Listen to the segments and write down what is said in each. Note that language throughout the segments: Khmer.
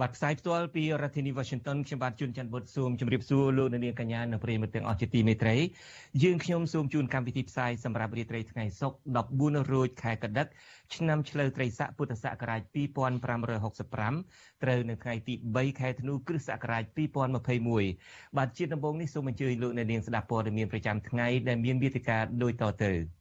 បាទផ្សាយផ្ទាល់ពីរដ្ឋធានី Washington ខ្ញុំបាទជួនច័ន្ទបុតស៊ូមជម្រាបសួរលោកអ្នកនាងកញ្ញានិងប្រិយមិត្តទាំងអស់ជាទីមេត្រីយើងខ្ញុំសូមជូនកម្មវិធីផ្សាយសម្រាប់រាត្រីថ្ងៃសុក្រ14រោចខែកដិកឆ្នាំឆ្លូវត្រីស័កពុទ្ធសករាជ2565ត្រូវនៅថ្ងៃទី3ខែធ្នូគ្រិស្តសករាជ2021បាទជាដំបូងនេះសូមអញ្ជើញលោកអ្នកនាងស្ដាប់ព័ត៌មានប្រចាំថ្ងៃដែលមានវិទ្យការដូចតទៅ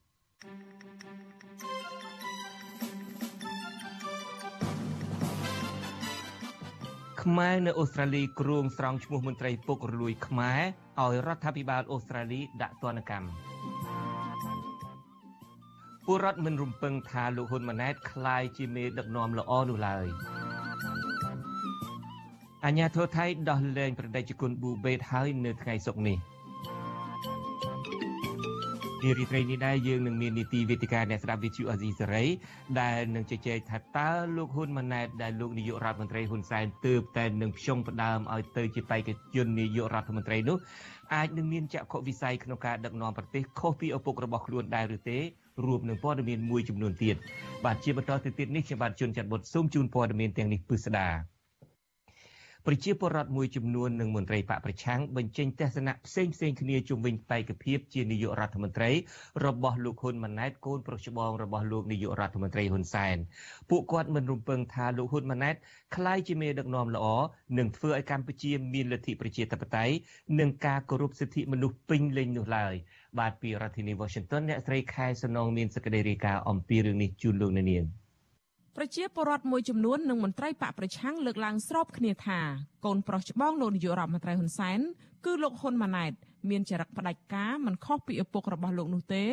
ខ្មែរនៅអូស្ត្រាលីគ្រងស្រង់ឈ្មោះមន្ត្រីពុករលួយខ្មែរឲ្យរដ្ឋាភិបាលអូស្ត្រាលីដាក់ទណ្ឌកម្មពលរដ្ឋមិនរំពឹងថាលោកហ៊ុនម៉ាណែតក្លាយជាមេដឹកនាំល្អនោះឡើយអញ្ញាធរថៃដោះលែងប្រតិជនប៊ូបេតហើយនៅថ្ងៃសុក្រនេះ នារីត្រីនេះដែរយើងនឹងមាននីតិវេទិកាអ្នកស្ដាប់វិទ្យុអាស៊ីសេរីដែលនឹងជជែកថាតើលោកហ៊ុនម៉ាណែតដែលលោកនាយករដ្ឋមន្ត្រីហ៊ុនសែនទើបតែនឹងផ្ចុងផ្ដើមឲ្យទៅជាបេក្ខជននាយករដ្ឋមន្ត្រីនោះអាចនឹងមានចក្ខុវិស័យក្នុងការដឹកនាំប្រទេសខុសពីឪពុករបស់ខ្លួនដែរឬទេរួមនឹងព័ត៌មានមួយចំនួនទៀតបាទជាបន្តទៅទៀតនេះខ្ញុំបាទជួនចាត់បុតសូមជូនព័ត៌មានទាំងនេះពិស្ដា ប្រជាពលរដ្ឋមួយចំនួននិងមន្ត្រីបកប្រឆាំងបញ្ចេញទស្សនៈផ្សេងផ្សេងគ្នាជុំវិញបេក្ខភាពជានាយករដ្ឋមន្ត្រីរបស់លោកហ៊ុនម៉ាណែតកូនប្រុសច្បងរបស់លោកនាយករដ្ឋមន្ត្រីហ៊ុនសែនពួកគាត់មិនរំពឹងថាលោកហ៊ុនម៉ាណែតក្លាយជាមេដឹកនាំល្អនឹងធ្វើឲ្យកម្ពុជាមានលទ្ធិប្រជាធិបតេយ្យនិងការគោរពសិទ្ធិមនុស្សពេញលេញនោះឡើយបាទពីរដ្ឋធានី Washington អ្នកស្រីខែសំណងមានសេចក្តីរាយការណ៍អំពីរឿងនេះជូនលោកនាង ប្រជាពលរដ្ឋមួយចំនួននិងមន្ត្រីបកប្រឆាំងលើកឡើងស្របគ្នាថាកូនប្រុសច្បងលោកនាយករដ្ឋមន្ត្រីហ៊ុនសែនគឺលោកហ៊ុនម៉ាណែតមានចរិតផ្ដាច់ការមិនខុសពីឪពុករបស់លោកនោះទេ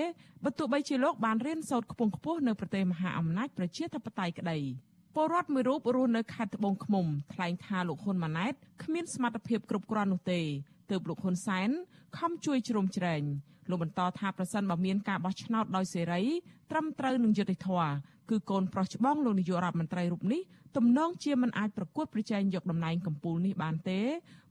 បើទោះបីជាលោកបានរៀនសូត្រខ្ពង់ខ្ពស់នៅប្រទេសមហាអំណាចប្រជាធិបតេយ្យក្តីពលរដ្ឋមួយរូបរស់នៅខេត្តត្បូងឃ្មុំថ្លែងថាលោកហ៊ុនម៉ាណែតគ្មានសមត្ថភាពគ្រប់គ្រាន់នោះទេទើបលោកហ៊ុនសែនខំជួយជ្រោមជ្រែងលោកបន្តថាប្រសិនបើមានការបោះឆ្នោតដោយសេរីត្រឹមត្រូវនឹងយុត្តិធម៌ គឺកូនប្រុសច្បងលោកនាយករដ្ឋមន្ត្រីរូបនេះទំនងជាមិនអាចប្រកួតប្រជែងយកតំណែងកម្ពុជានេះបានទេ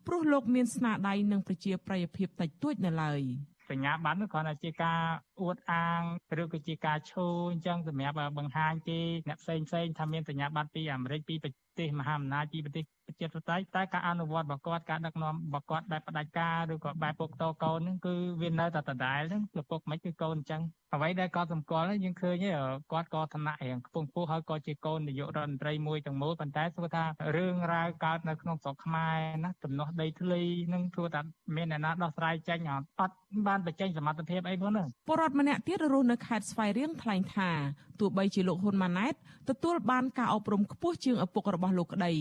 ព្រោះលោកមានស្នាដៃនិងប្រជាប្រិយភាពតិចតួចនៅឡើយសញ្ញាបត្រនោះគ្រាន់តែជាការអួតអាងឬក៏ជាការឈោអញ្ចឹងសម្រាប់បង្ហាញគេអ្នកផ្សេងផ្សេងថាមានសញ្ញាបត្រពីអាមេរិកពីប្រទេសមហាអំណាចពីប្រទេសប្រជាធិបតេយ្យតែការអនុវត្តរបស់គាត់ការដឹកនាំរបស់គាត់បែបផ្ដាច់ការឬក៏បែបពុកតកូនហ្នឹងគឺវានៅតែដដែលហ្នឹងប្រពុកមិនគឺកូនអញ្ចឹងអ្វីដែលគាត់សម្គាល់យើងឃើញគាត់ក៏ឋានៈរៀងខ្ពង់ខ្ពស់ហើយក៏ជាកូននាយករដ្ឋមន្ត្រីមួយទាំងមូលប៉ុន្តែស្គាល់ថារឿងរ៉ាវកើតនៅក្នុងស្រុកខ្មែរណាទំនាស់ដីធ្លីនឹងធ្វើថាមានអ្នកណាដោះស្រាយចេញអត់បានបញ្ចេញសមត្ថភាពអីផងហ្នឹងពលរដ្ឋម្នាក់ទៀតរស់នៅខេត្តស្វាយរៀងថ្លែងថាទោះបីជាលោកហ៊ុនម៉ាណែតទទួលបានការអប់រំខ្ពស់ជាងឪពុករបស់លោកក្តី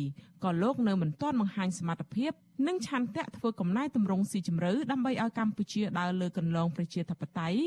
ក៏លោកនៅមិនទាន់បង្ហាញសមត្ថភាពនិងឆន្ទៈធ្វើកំណែតម្រង់ស៊ីជម្រៅដើម្បីឲ្យកម្ពុជាដើរលើកន្លងប្រជាធិបតេយ្យ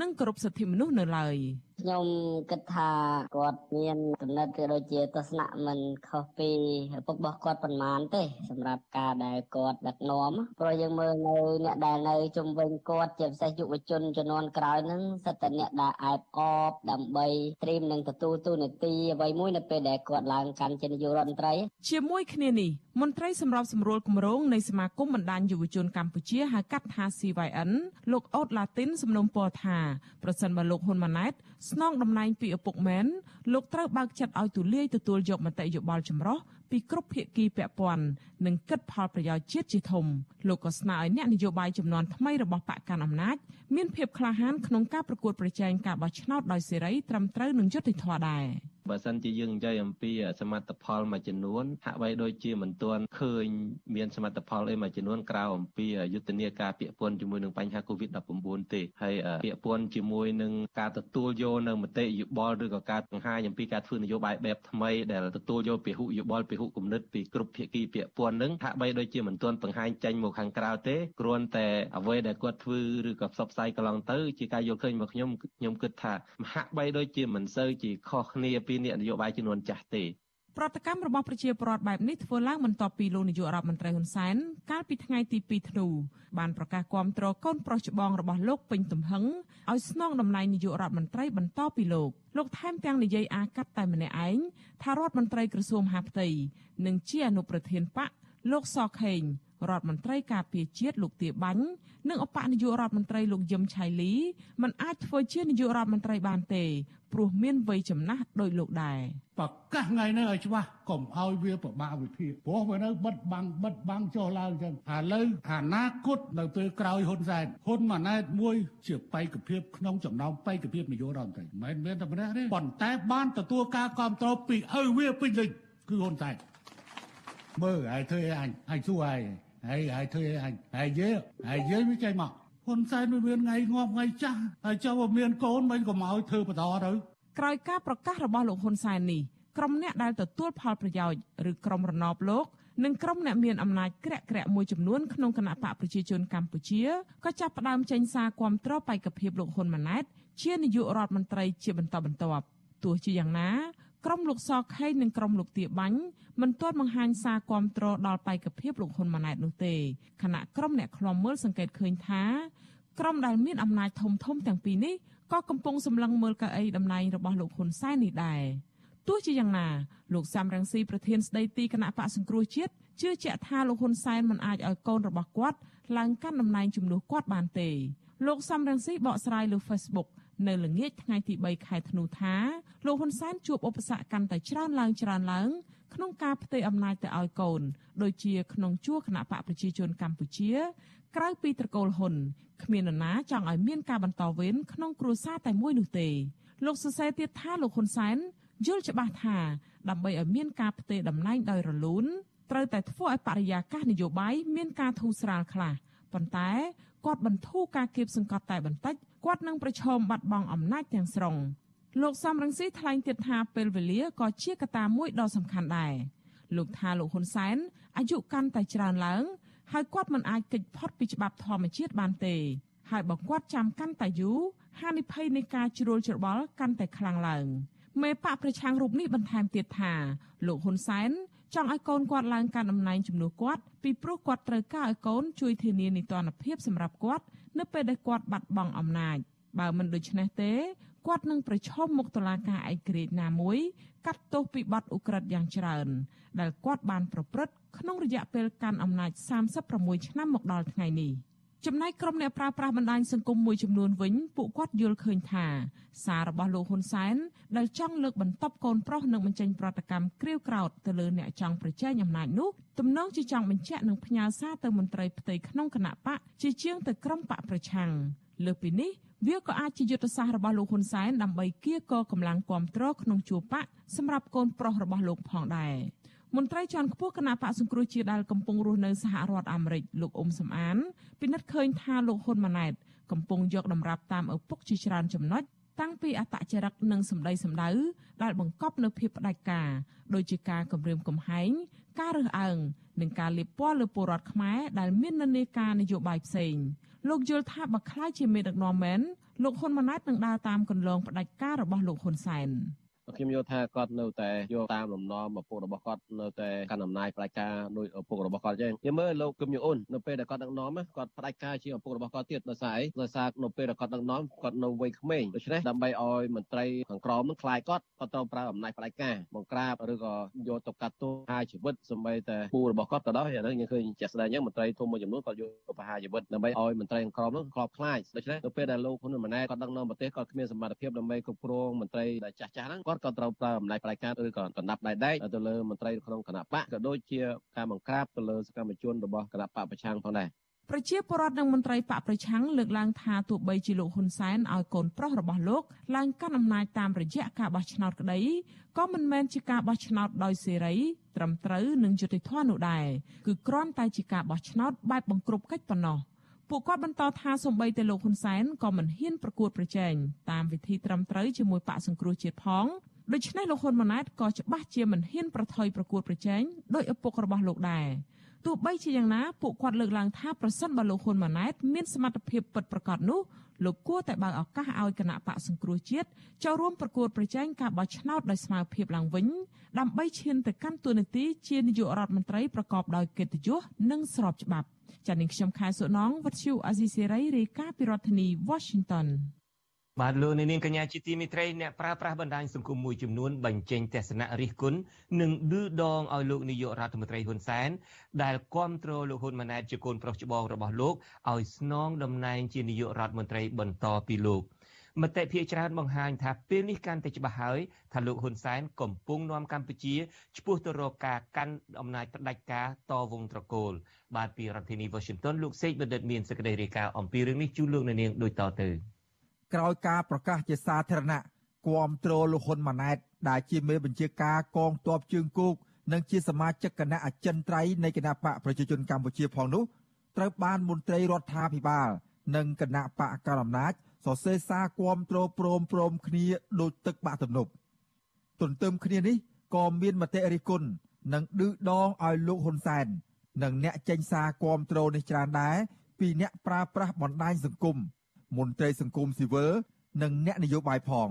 និងគោរពសិទ្ធិមនុស្សនៅឡើយខ្ញុំគិតថាគាត់មានកំណត់ក៏ដូចជាទស្សនៈមិនខុសពីឪពុករបស់គាត់ប៉ុន្មានទេ សម្រាប់ការដែលគាត់ដឹកនាំព្រោះយើងមើលនៅអ្នកដែលនៅជុំវិញគាត់ជាពិសេសយុវជនជំនាន់ក្រោយហ្នឹងសិតតែអ្នកដែលអែបអបដើម្បីត្រៀមនឹងទទួលទូនាទីអ្វីមួយនៅពេលដែលគាត់ឡើងកាន់ជានាយករដ្ឋមន្ត្រីជាមួយគ្នានេះ មន្ត្រីសម្របសម្រួលគម្រោងនៃសមាគមបណ្ដាញយុវជនកម្ពុជាហៅកាត់ថា CYN លោកអូតឡាទីនសំណូមពរថាប្រសិនបើលោកហ៊ុនម៉ាណែតស្នងតំណែងពីឪពុកមែនលោកត្រូវបើកចិត្តឲ្យទូលាយទទួលយកមតិយោបល់ចម្រុះ ពីគ្រប់ភាគីពាក់ព័ន្ធនិងគិតផលប្រយោជន៍ជាតិជាធំលោកក៏ស្នើឲ្យអ្នកនយោបាយចំនួនថ្មីរបស់បកកាន់អំណាចមានភាពក្លាហានក្នុងការប្រកួតប្រជែងការបោះឆ្នោតដោយសេរីត្រឹមត្រូវនិងយុត្តិធម៌ដែរ។បើសិនជាយើងនិយាយអំពីសមិទ្ធផលមួយចំនួនហាក់បីដូចជាមិនទាន់ឃើញមានសមិទ្ធផលអីមួយចំនួនក្រៅអំពីយុទ្ធនាការពាក់ព័ន្ធជាមួយនឹងបញ្ហា COVID-19 ទេហើយពាក់ព័ន្ធជាមួយនឹងការទទួលយកនៅមតិយោបល់ឬក៏ការបង្ហាញអំពីការធ្វើនយោបាយបែបថ្មីដែលទទួលយកពហុយោបល់ពហុគំនិតពីគ្រប់ភាគីពាក់ព័ន្ធនឹងហាក់បីដូចជាមិនទាន់បង្ហាញចេញមកខាងក្រៅទេគ្រាន់តែអ្វីដែលគាត់ធ្វើឬក៏ផ្សព្វផ្សាយកន្លងទៅជាការយល់ឃើញរបស់ខ្ញុំខ្ញុំគិតថាហាក់បីដូចជាមិនសូវជាខុសគ្នាពីពីអ្នកនយោបាយចំនួនចាស់ទេ ប្រតិកម្មរបស់ប្រជាពលរដ្ឋបែបនេះធ្វើឡើងបន្ទាប់ពីលោកនាយករដ្ឋមន្ត្រីហ៊ុនសែនកាលពីថ្ងៃទី2ធ្នូបានប្រកាសគាំទ្រកូនប្រុសច្បងរបស់លោកពេញទំហឹងឲ្យស្នងតំណែងនាយករដ្ឋមន្ត្រីបន្តពីលោកលោកថែមទាំងនិយាយអាកាត់តែម្នាក់ឯងថារដ្ឋមន្ត្រីក្រសួងមហាផ្ទៃនិងជាអនុប្រធានបកលោកសខេង រដ្ឋមន្ត្រីការពារជាតិលោកទាបាញ់និងអបនាយករដ្ឋមន្ត្រីលោកយឹមឆៃលីមិនអាចធ្វើជានាយករដ្ឋមន្ត្រីបានទេព្រោះមានវ័យចំណាស់ដោយលោកដែរប្រកាសថ្ងៃនេះឲ្យច្បាស់កុំឲ្យវាប្របាក់វិភាគព្រោះវានៅបិទបាំងបិទបាំងចុះឡើងចឹងឥឡូវអនាគតនៅពេលក្រោយហ៊ុនសែនហ៊ុនម៉ាណែតមួយជាបេក្ខភាពក្នុងចំណោមបេក្ខភាពនាយករដ្ឋមន្ត្រីមិនមែនតែម្នាក់ទេប៉ុន្តែបានទទួលការគ្រប់គ្រងពីឪវាពេញលេញគឺហ៊ុនសែន មើលឲ្យធ្វើអញឲ្យសួរឲ្យហើយហើយធ្វើអញហើយយើងហើយយើងវាចេញមកហ៊ុនសែនវាមានថ្ងៃងាប់ថ្ងៃចាស់ហើយចុះវាមានកូនមិនកុំឲ្យធ្វើបន្តទៅក្រោយការប្រកាសរបស់លោកហ៊ុនសែននេះក្រុមអ្នកដែលទទួលផលប្រយោជន៍ឬក្រុមរណបលោកនិងក្រុមអ្នកមានអំណាចក្រាក់ក្រាក់មួយចំនួនក្នុងគណៈបកប្រជាជនកម្ពុជាក៏ចាប់ផ្ដើមចេញសារគាំទ្របេក្ខភាពលោកហ៊ុនម៉ាណែតជានាយករដ្ឋមន្ត្រីជាបន្តបន្ទាប់ទោះជាយ៉ាងណា ក្រុមលោកសខេងនិងក្រុមលោកទាបាញ់មិនទាន់បង្ហាញសារគាំទ្រដល់បេក្ខភាពលោកហ៊ុនម៉ាណែតនោះទេខណៈក្រុមអ្នកខ្លំមើលសង្កេតឃើញថាក្រុមដែលមានអំណាចធំធំទាំងពីរនេះក៏កំពុងសម្លឹងមើលកៅអីតំណែងរបស់លោកហ៊ុនសែននេះដែរទោះជាយ៉ាងណាលោកសំរងស៊ីប្រធានស្ដីទីគណៈបកសង្គ្រោះជាតិជឿជាក់ថាលោកហ៊ុនសែនមិនអាចឲ្យកូនរបស់គាត់ឡើងកាន់តំណែងជំនួសគាត់បានទេលោកសំរងស៊ីបកស្រាយលើ Facebook នៅល្ងាចថ្ងៃទី3ខែធ្នូថាលោកហ៊ុនសែនជួបឧបសគ្គកាន់តែច្រើនឡើងច្រើនឡើងក្នុងការផ្ទេរអំណាចទៅឲ្យកូន ដូចជាក្នុងជួរគណៈបកប្រជាជនកម្ពុជា ក្រៅពីត្រកូលហ៊ុនគ្មាននរណាចង់ឲ្យមានការបន្តវេនក្នុងគ្រួសារតែមួយនោះទេលោកសរសេរទៀតថាលោកហ៊ុនសែនយល់ច្បាស់ថាដើម្បីឲ្យមានការផ្ទេរតំណែងដោយរលូនត្រូវតែធ្វើឲ្យបរិយាកាសនយោបាយមានការធូរស្រាលខ្លះប៉ុន្តែគាត់បន្ធូរការគៀបសង្កត់តែបន្តិច គាត់នឹងប្រឈមបាត់បង់អំណាចទាំងស្រុងលោកសំរងស៊ីថ្លែងទៀតថាពេលវេលាក៏ជាកត្តាមួយដ៏សំខាន់ដែរលោកថាលោកហ៊ុនសែនអាយុកាន់តែច្រើនឡើង ហើយគាត់មិនអាចគេចផុតពីច្បាប់ធម្មជាតិបានទេ ហើយបើគាត់ចាំកាន់តែយូរហានិភ័យនៃការជ្រួលច្របល់កាន់តែខ្លាំងឡើងមេបកប្រឆាំងរូបនេះបន្ថែមទៀតថាលោកហ៊ុនសែនចង់ឲ្យកូនគាត់ឡើងកាន់តំណែងជំនួសគាត់ពីព្រោះគាត់ត្រូវការឲ្យកូនជួយធានានីតិរដ្ឋភាពសម្រាប់គាត់ នៅពេលដែលគាត់បាត់បង់អំណាចបើមិនដូច្នេះទេគាត់នឹងប្រឈមមុខតុលាការឯករាជ្យណាមួយកាត់ទោសពីបទឧក្រិដ្ឋយ៉ាងច្រើន ដែលគាត់បានប្រព្រឹត្តក្នុងរយៈពេលកាន់អំណាច36ឆ្នាំមកដល់ថ្ងៃនេះ ចំណែកក្រុមអ្នកប្រើប្រាស់បណ្ដាញសង្គមមួយចំនួនវិញពួកគាត់យល់ឃើញថាសាររបស់លោកហ៊ុនសែនដែលចង់លើកបន្ទប់កូនប្រុសនិងបញ្ចេញប្រតិកម្មក្រៀវក្រោតទៅលើអ្នកចង់ប្រជែងអំណាចនោះទំនងជាចង់បញ្ជាក់និងផ្ញើសារទៅមន្ត្រីផ្ទៃក្នុងគណៈបកជាជាងទៅក្រុមបកប្រឆាំងលើពីនេះវាក៏អាចជាយុទ្ធសាស្ត្ររបស់លោកហ៊ុនសែនដើម្បីគៀកកម្លាំងគ្រប់គ្រងក្នុងជួរបកសម្រាប់កូនប្រុសរបស់លោកផងដែរ មន្ត្រីជាន់ខ្ពស់គណៈបកសង្គ្រោះជាតិដែលកំពុងរស់នៅសហរដ្ឋអាមេរិកលោកអ៊ុំសំអានពិនិត្យឃើញថាលោកហ៊ុនម៉ាណែតកំពុងយកតម្រាប់តាមឪពុកជាច្រើនចំណុចតាំងពីអតចរិតនិងសម្ដីសម្ដៅដែលបង្កប់នៅភាពផ្ដាច់ការដូចជាការគម្រាមកំហែងការរើសអើងនិងការលាបពណ៌លើពលរដ្ឋខ្មែរដែលមាននានាការនយោបាយផ្សេងលោកយល់ថាបើខ្លាយជាមេដឹកនាំមែនលោកហ៊ុនម៉ាណែតនឹងដើរតាមគន្លងផ្ដាច់ការរបស់លោកហ៊ុនសែន ខ្ញុំយល់ថាគាត់នៅតែយកតាមលំនាំឪពុករបស់គាត់នៅតែកាន់អំណាចផ្ដាច់ការដោយឪពុករបស់គាត់អញ្ចឹងយើងមើលលោកគឹមយូអ៊ុននៅពេលដែលគាត់ដឹកនាំគាត់ផ្ដាច់ការជាឪពុករបស់គាត់ទៀតដោយសារអីដោយសារនៅពេលដែលគាត់ដឹកនាំគាត់នៅវ័យក្មេងដូច្នេះដើម្បីឲ្យមន្ត្រីខាងក្រោមនឹងខ្លាយគាត់គាត់ត្រូវប្រើអំណាចផ្ដាច់ការបង្ក្រាបឬក៏យកទៅកាត់ទោសហាជីវិតសម្បីតែពូរបស់គាត់ក៏ដោយអានេះយើងឃើញជាក់ស្ដែងអញ្ចឹងមន្ត្រីធំមួយចំនួនគាត់យកទៅប្រហារជីវិតដើម្បីឲ្យមន្ត្រីខាងក្រោមនឹងខ្លោបខ្លាចដូច្នេះនៅពេលដែលលោកហ៊ុនម៉ាណែតគាត់ដឹកនាំប្រទេសគាត់គ្មានសមត្ថភាពដើម្បីគ្រប់គ្រងមន្ត្រីដែលចាស់ចាស់ហ្នឹងគាត់ក៏ត្រូវប្រើអំណាចផ្ដាច់ការឬក៏កណ្ដាប់ដៃដែកទៅលើមន្ត្រីក្នុងគណៈបកក៏ដូចជាការបង្ក្រាបទៅលើសកម្មជនរបស់គណៈបកប្រឆាំងផងដែរប្រជាពលរដ្ឋនិងមន្ត្រីបកប្រឆាំងលើកឡើងថាទោះបីជាលោកហ៊ុនសែនឲ្យកូនប្រុសរបស់លោកឡើងកាន់អំណាចតាមរយៈការបោះឆ្នោតក្តីក៏មិនមែនជាការបោះឆ្នោតដោយសេរីត្រឹមត្រូវនិងយុត្តិធម៌នោះដែរគឺគ្រាន់តែជាការបោះឆ្នោតបែបបង្ក្រប់កិច្ចប៉ុណ្ណោះ ពួកគាត់បន្តថាសម្បីតែលោកហ៊ុនសែនក៏មិនហ៊ានប្រកួតប្រជែងតាមវិធីត្រឹមត្រូវជាមួយបកសង្គ្រោះជាតិផងដូច្នេះលោកហ៊ុនម៉ាណែតក៏ច្បាស់ជាមិនហ៊ានប្រថុយប្រកួតប្រជែងដោយឪពុករបស់លោកដែរទោះបីជាយ៉ាងណាពួកគាត់លើកឡើងថាប្រសិនបើលោកហ៊ុនម៉ាណែតមានសមត្ថភាពពិតប្រាកដនោះលោកគួរតែបើកឱកាសឲ្យគណៈបកសង្គ្រោះជាតិចូលរួមប្រកួតប្រជែងការបោះឆ្នោតដោយស្មារភាពឡើងវិញដើម្បីឈានទៅកាន់តួនាទីជានាយករដ្ឋមន្ត្រីប្រកបដោយកិត្តិយសនិងស្របច្បាប់ ចា៎នាងខ្ញុំខែសុណងវັດឈូអាស៊ីសេរីរាយការណ៍ពីរដ្ឋធានី Washington បាទលោកនាងកញ្ញាជាទីមេត្រីអ្នកប្រើប្រាស់បណ្ដាញសង្គមមួយចំនួនបញ្ចេញទស្សនៈរិះគន់និងឌឺដងឲ្យលោកនាយករដ្ឋមន្ត្រីហ៊ុនសែនដែលគ្រប់គ្រងលោកហ៊ុនម៉ាណែតជាកូនប្រុសច្បងរបស់លោកឲ្យស្នងតំណែងជានាយករដ្ឋមន្ត្រីបន្តពីលោក មតិភាគច្រើនបង្ហាញថាពេលនេះកាន់តែច្បាស់ហើយថាលោកហ៊ុនសែនកំពុងនាំកម្ពុជាឆ្ពោះទៅរកការកាន់អំណាចផ្ដាច់ការតវងត្រកូល បាទពីរដ្ឋធានី Washington លោកសេកបណ្ឌិតមានសេចក្តីរាយការណ៍អំពីរឿងនេះជូនលោកនាងដូចតទៅ។ក្រោយការប្រកាសជាសាធារណៈគាំទ្រលោកហ៊ុនម៉ាណែតដែលជាមេបញ្ជាការកងទ័ពជើងគោកនិងជាសមាជិកគណៈអចិន្ត្រៃយ៍នៃគណៈបកប្រជាជនកម្ពុជាផងនោះត្រូវបានមន្ត្រីរដ្ឋាភិបាល និងគណៈបកកណ្ដាលអំណាច សរសេរសារគាំទ្រព្រមព្រមគ្នាដោយទឹកបាក់ទំនប់ទន្ទឹមគ្នានេះក៏មានមតិរិះគន់និងឌឺដងឲ្យលោកហ៊ុនសែននិងអ្នកចេញសារគាំទ្រនេះច្រើនដែរពីអ្នកប្រើប្រាស់បណ្ដាញសង្គមមន្ត្រីសង្គមស៊ីវិលនិងអ្នកនយោបាយផង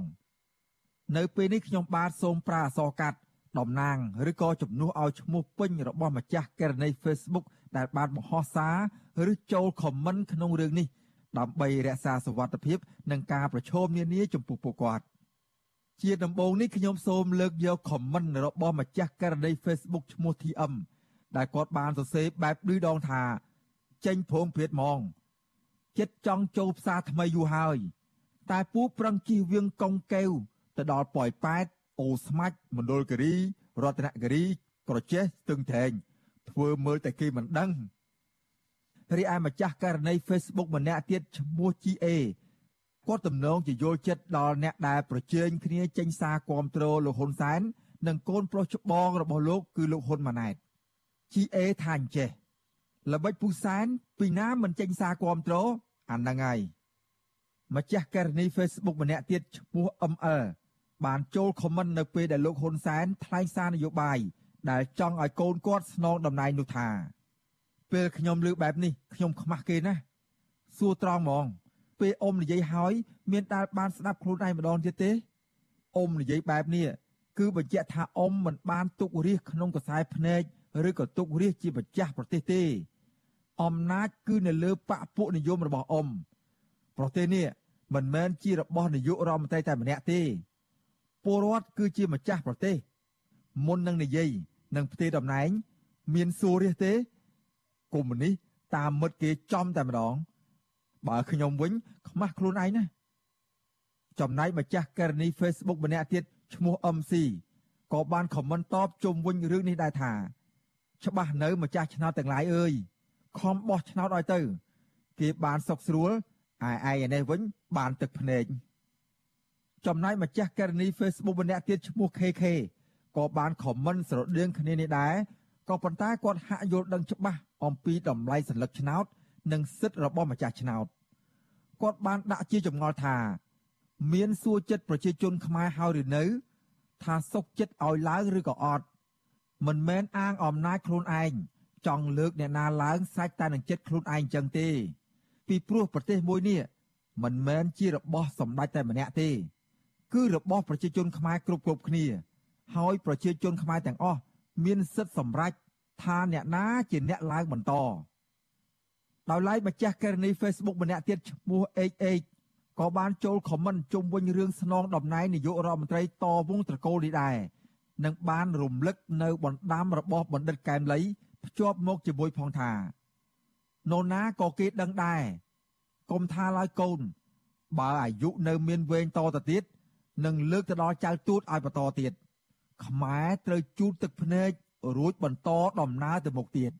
នៅពេលនេះខ្ញុំបាទសូមប្រាអសរកាត់តំណាងឬក៏ជំនួសឲ្យឈ្មោះពេញរបស់ម្ចាស់ករណី Facebook ដែលបានបង្ហោះសារឬចូលខមមិនក្នុងរឿងនេះ ដើម្បីរក្សាសវត្ថិភាពនិងការប្រឈមនានាចំពោះពួកគាត់ជាដំបូងនេះខ្ញុំសូមលើកយកខមមិនរបស់ម្ចាស់ករណី Facebook ឈ្មោះ TM ដែលគាត់បានសរសេរបែបឌឺដងថាចេញព្រមព្រៀតហ្មងចិត្តចង់ចូលផ្សារថ្មីយូរហើយ តែពូប្រឹងជិះវៀងកុងកែវទៅដល់ប៉ោយប៉ែតអូស្មាច់មណ្ឌលគិរីរតនគិរីក្រចេះស្ទឹងត្រែងធ្វើមើលតែគេមិនដឹង រីឯម្ចាស់ករណី Facebook ម្នាក់ទៀតឈ្មោះ GA គាត់ទំនងជាយល់ចិត្តដល់អ្នកដែលប្រជែងគ្នាចេញសារគាំទ្រលោកហ៊ុនសែននិងកូនប្រុសច្បងរបស់លោកគឺលោកហ៊ុនម៉ាណែត GA ថាអញ្ចេះល្បិចពូសែនពីណាមិនចេញសារគាំទ្រអាហ្នឹងហើយម្ចាស់ករណី Facebook ម្នាក់ទៀតឈ្មោះ ML បានចូលខមមិននៅពេលដែលលោកហ៊ុនសែនថ្លែងសារនយោបាយដែលចង់ឲ្យកូនគាត់ស្នងតំណែងនោះថា ពេលខ្ញុំលើបែបនេះខ្ញុំខ្មាស់គេណាស់សួរត្រង់ហ្មង ពេលអ៊ំនិយាយហើយមានដែលបានស្ដាប់ខ្លួនឯងម្ដងទៀតទេអ៊ំនិយាយបែបនេះគឺបញ្ជាក់ថាអ៊ំមិនបានទុករាជក្នុងខ្សែភ្នែកឬក៏ទុករាជជាម្ចាស់ប្រទេសទេអំណាចគឺនៅលើបកពួកនិយមរបស់អ៊ំប្រទេសនេះមិនមែនជារបស់នាយករដ្ឋមន្ត្រីតែម្នាក់ទេពលរដ្ឋគឺជាម្ចាស់ប្រទេសមុននឹងនិយាយនឹងផ្ទេរតំណែង មានសួររះទេ កុម្មុយនីសតាមមិត្តគេចំតែម្ដង បើខ្ញុំវិញខ្មាស់ខ្លួនឯងណាចំណែកម្ចាស់ករណី Facebook ម្នាក់ទៀតឈ្មោះ MC ក៏បានខមមិនតបជុំវិញរឿងនេះដែរថា ច្បាស់នៅម្ចាស់ឆ្នោតទាំងឡាយអើយខំបោះឆ្នោតឲ្យទៅ គេបានសុកស្រួលឯឯឯនេះវិញបានទឹកភ្នែកចំណែកម្ចាស់ករណី Facebook ម្នាក់ទៀតឈ្មោះ KK ក៏បានខមមិនស្រដៀងគ្នានេះដែរ ក៏ប៉ុន្តែគាត់ហាក់យល់ដឹងច្បាស់អំពីតម្លៃសัญลักษณ์ឆ្នោត និងសិទ្ធិរបស់ម្ចាស់ឆ្នោតគាត់បានដាក់ជាចម្ងល់ថា មានសួរចិត្តប្រជាជនខ្មែរហើយឬនៅ ថាសុកចិត្តឲ្យឡើងឬក៏អត់មិនមែនអាងអំណាចខ្លួនឯងចង់លើកអ្នកណាឡើងសាច់តែនឹងចិត្តខ្លួនឯងចឹងទេ ពីព្រោះប្រទេសមួយនេះមិនមែនជារបស់សម្ដេចតែម្នាក់ទេ គឺរបស់ប្រជាជនខ្មែរគ្រប់គ្រប់គ្នា ហើយប្រជាជនខ្មែរទាំងអស់ មានសិទ្ធិសម្រេចថាអ្នកណាជាអ្នកឡើងបន្តដោយឡែកម្ចាស់ករណី Facebook ម្នាក់ទៀតឈ្មោះ HH ក៏បានចូលខមមិនជុំវិញរឿងស្នងតំណែងនាយករដ្ឋមន្ត្រីតវងត្រកូលនេះដែរនិងបានរំលឹកនៅបណ្ដាំរបស់បណ្ឌិតកែមលីភ្ជាប់មកជាមួយផងថានរណាក៏គេដឹងដែរកុំថាឡើយកូន បើអាយុនៅមានវែងតទៅទៀតនឹងលើកទៅដល់ចៅទូតឲ្យបន្តទៀត ខ្មែរត្រូវជូតទឹកភ្នែករួចបន្តដំណើរទៅមុខទៀត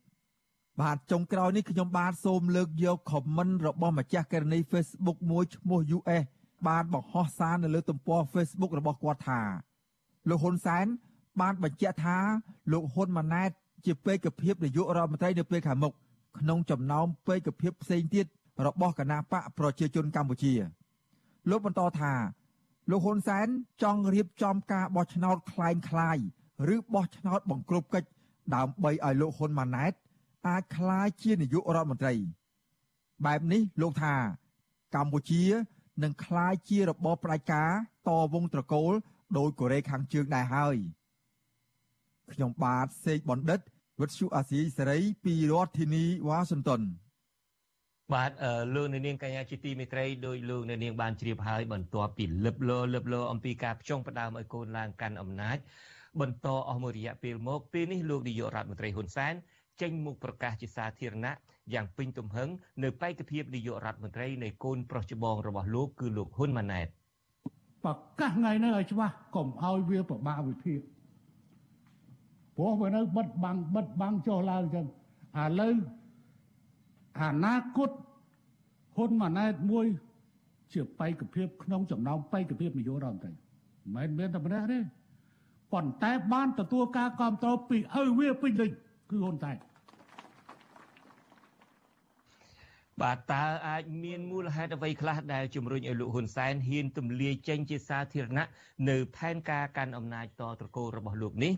បាទចុងក្រោយនេះខ្ញុំបាទសូមលើកយកខមមិនរបស់ម្ចាស់ករណី Facebook មួយឈ្មោះ US បានបង្ហោះសារនៅលើទំព័រ Facebook របស់គាត់ថាលោកហ៊ុនសែនបានបញ្ជាក់ថាលោកហ៊ុនម៉ាណែតជាពេកភាពនាយករដ្ឋមន្ត្រីនៅពេលខាងមុខក្នុងចំណោមពេកភាពផ្សេងទៀតរបស់គណៈបកប្រជាជនកម្ពុជា លោកបន្តថា លោកហ៊ុនសែនចង់រៀបចំការបោះឆ្នោតคล้ายคล้ายឬបោះឆ្នោតបង្ក្រប់កិច្ចដើម្បីឲ្យលោកហ៊ុនម៉ាណែត អាចคล้ายជានាយករដ្ឋមន្ត្រី បែបនេះលោកថាកម្ពុជានឹងคล้ายជារបបផ្ដាច់ការតវងត្រកូលដោយកូរ៉េខាងជើងដែរហើយខ្ញុំបាទសេកបណ្ឌិតវិទ្យុអាស៊ីសេរីពីរដ្ឋធានីវ៉ាស៊ីនតោន បាទលោកនៅនាងកញ្ញាជាទីមេត្រីដោយលោកនៅនាងបានជ្រាបហើយបន្ទាប់ពីលឹបលោលឹបលោអំពីការផ្ចង់ផ្ដើមឲ្យកូនឡើងកាន់អំណាចបន្តអស់មួយរយៈពេលមកពេលនេះលោកនាយករដ្ឋមន្ត្រីហ៊ុនសែនចេញមុខប្រកាសជាសាធារណៈយ៉ាងពេញទំហឹងនៅបេក្ខភាពនាយករដ្ឋមន្ត្រីនៃកូនប្រុសច្បងរបស់លោកគឺលោកហ៊ុនម៉ាណែតប្រកាសថ្ងៃនេះឲ្យច្បាស់កុំឲ្យវាប្រមាថវិភាគព្រោះវានៅបិទបាំងបិទបាំងចុះឡើងចឹងឥឡូវ អនាគតហ៊ុនម៉ាណែតមួយ ជាបេក្ខភាពក្នុងចំណោមបេក្ខភាពនាយករដ្ឋមន្ត្រីមិនមែនតែម្នាក់ទេប៉ុន្តែបានទទួលការគ្រប់គ្រងពីឪវាពេញលេញគឺហ៊ុនសែន បាទតើអាចមានមូលហេតុអ្វីខ្លះដែលជំរុញឲ្យលោកហ៊ុនសែនហ៊ានទម្លាយចេញជាសាធារណៈនៅផែនការកាន់អំណាចតត្រកូលរបស់លោកនេះ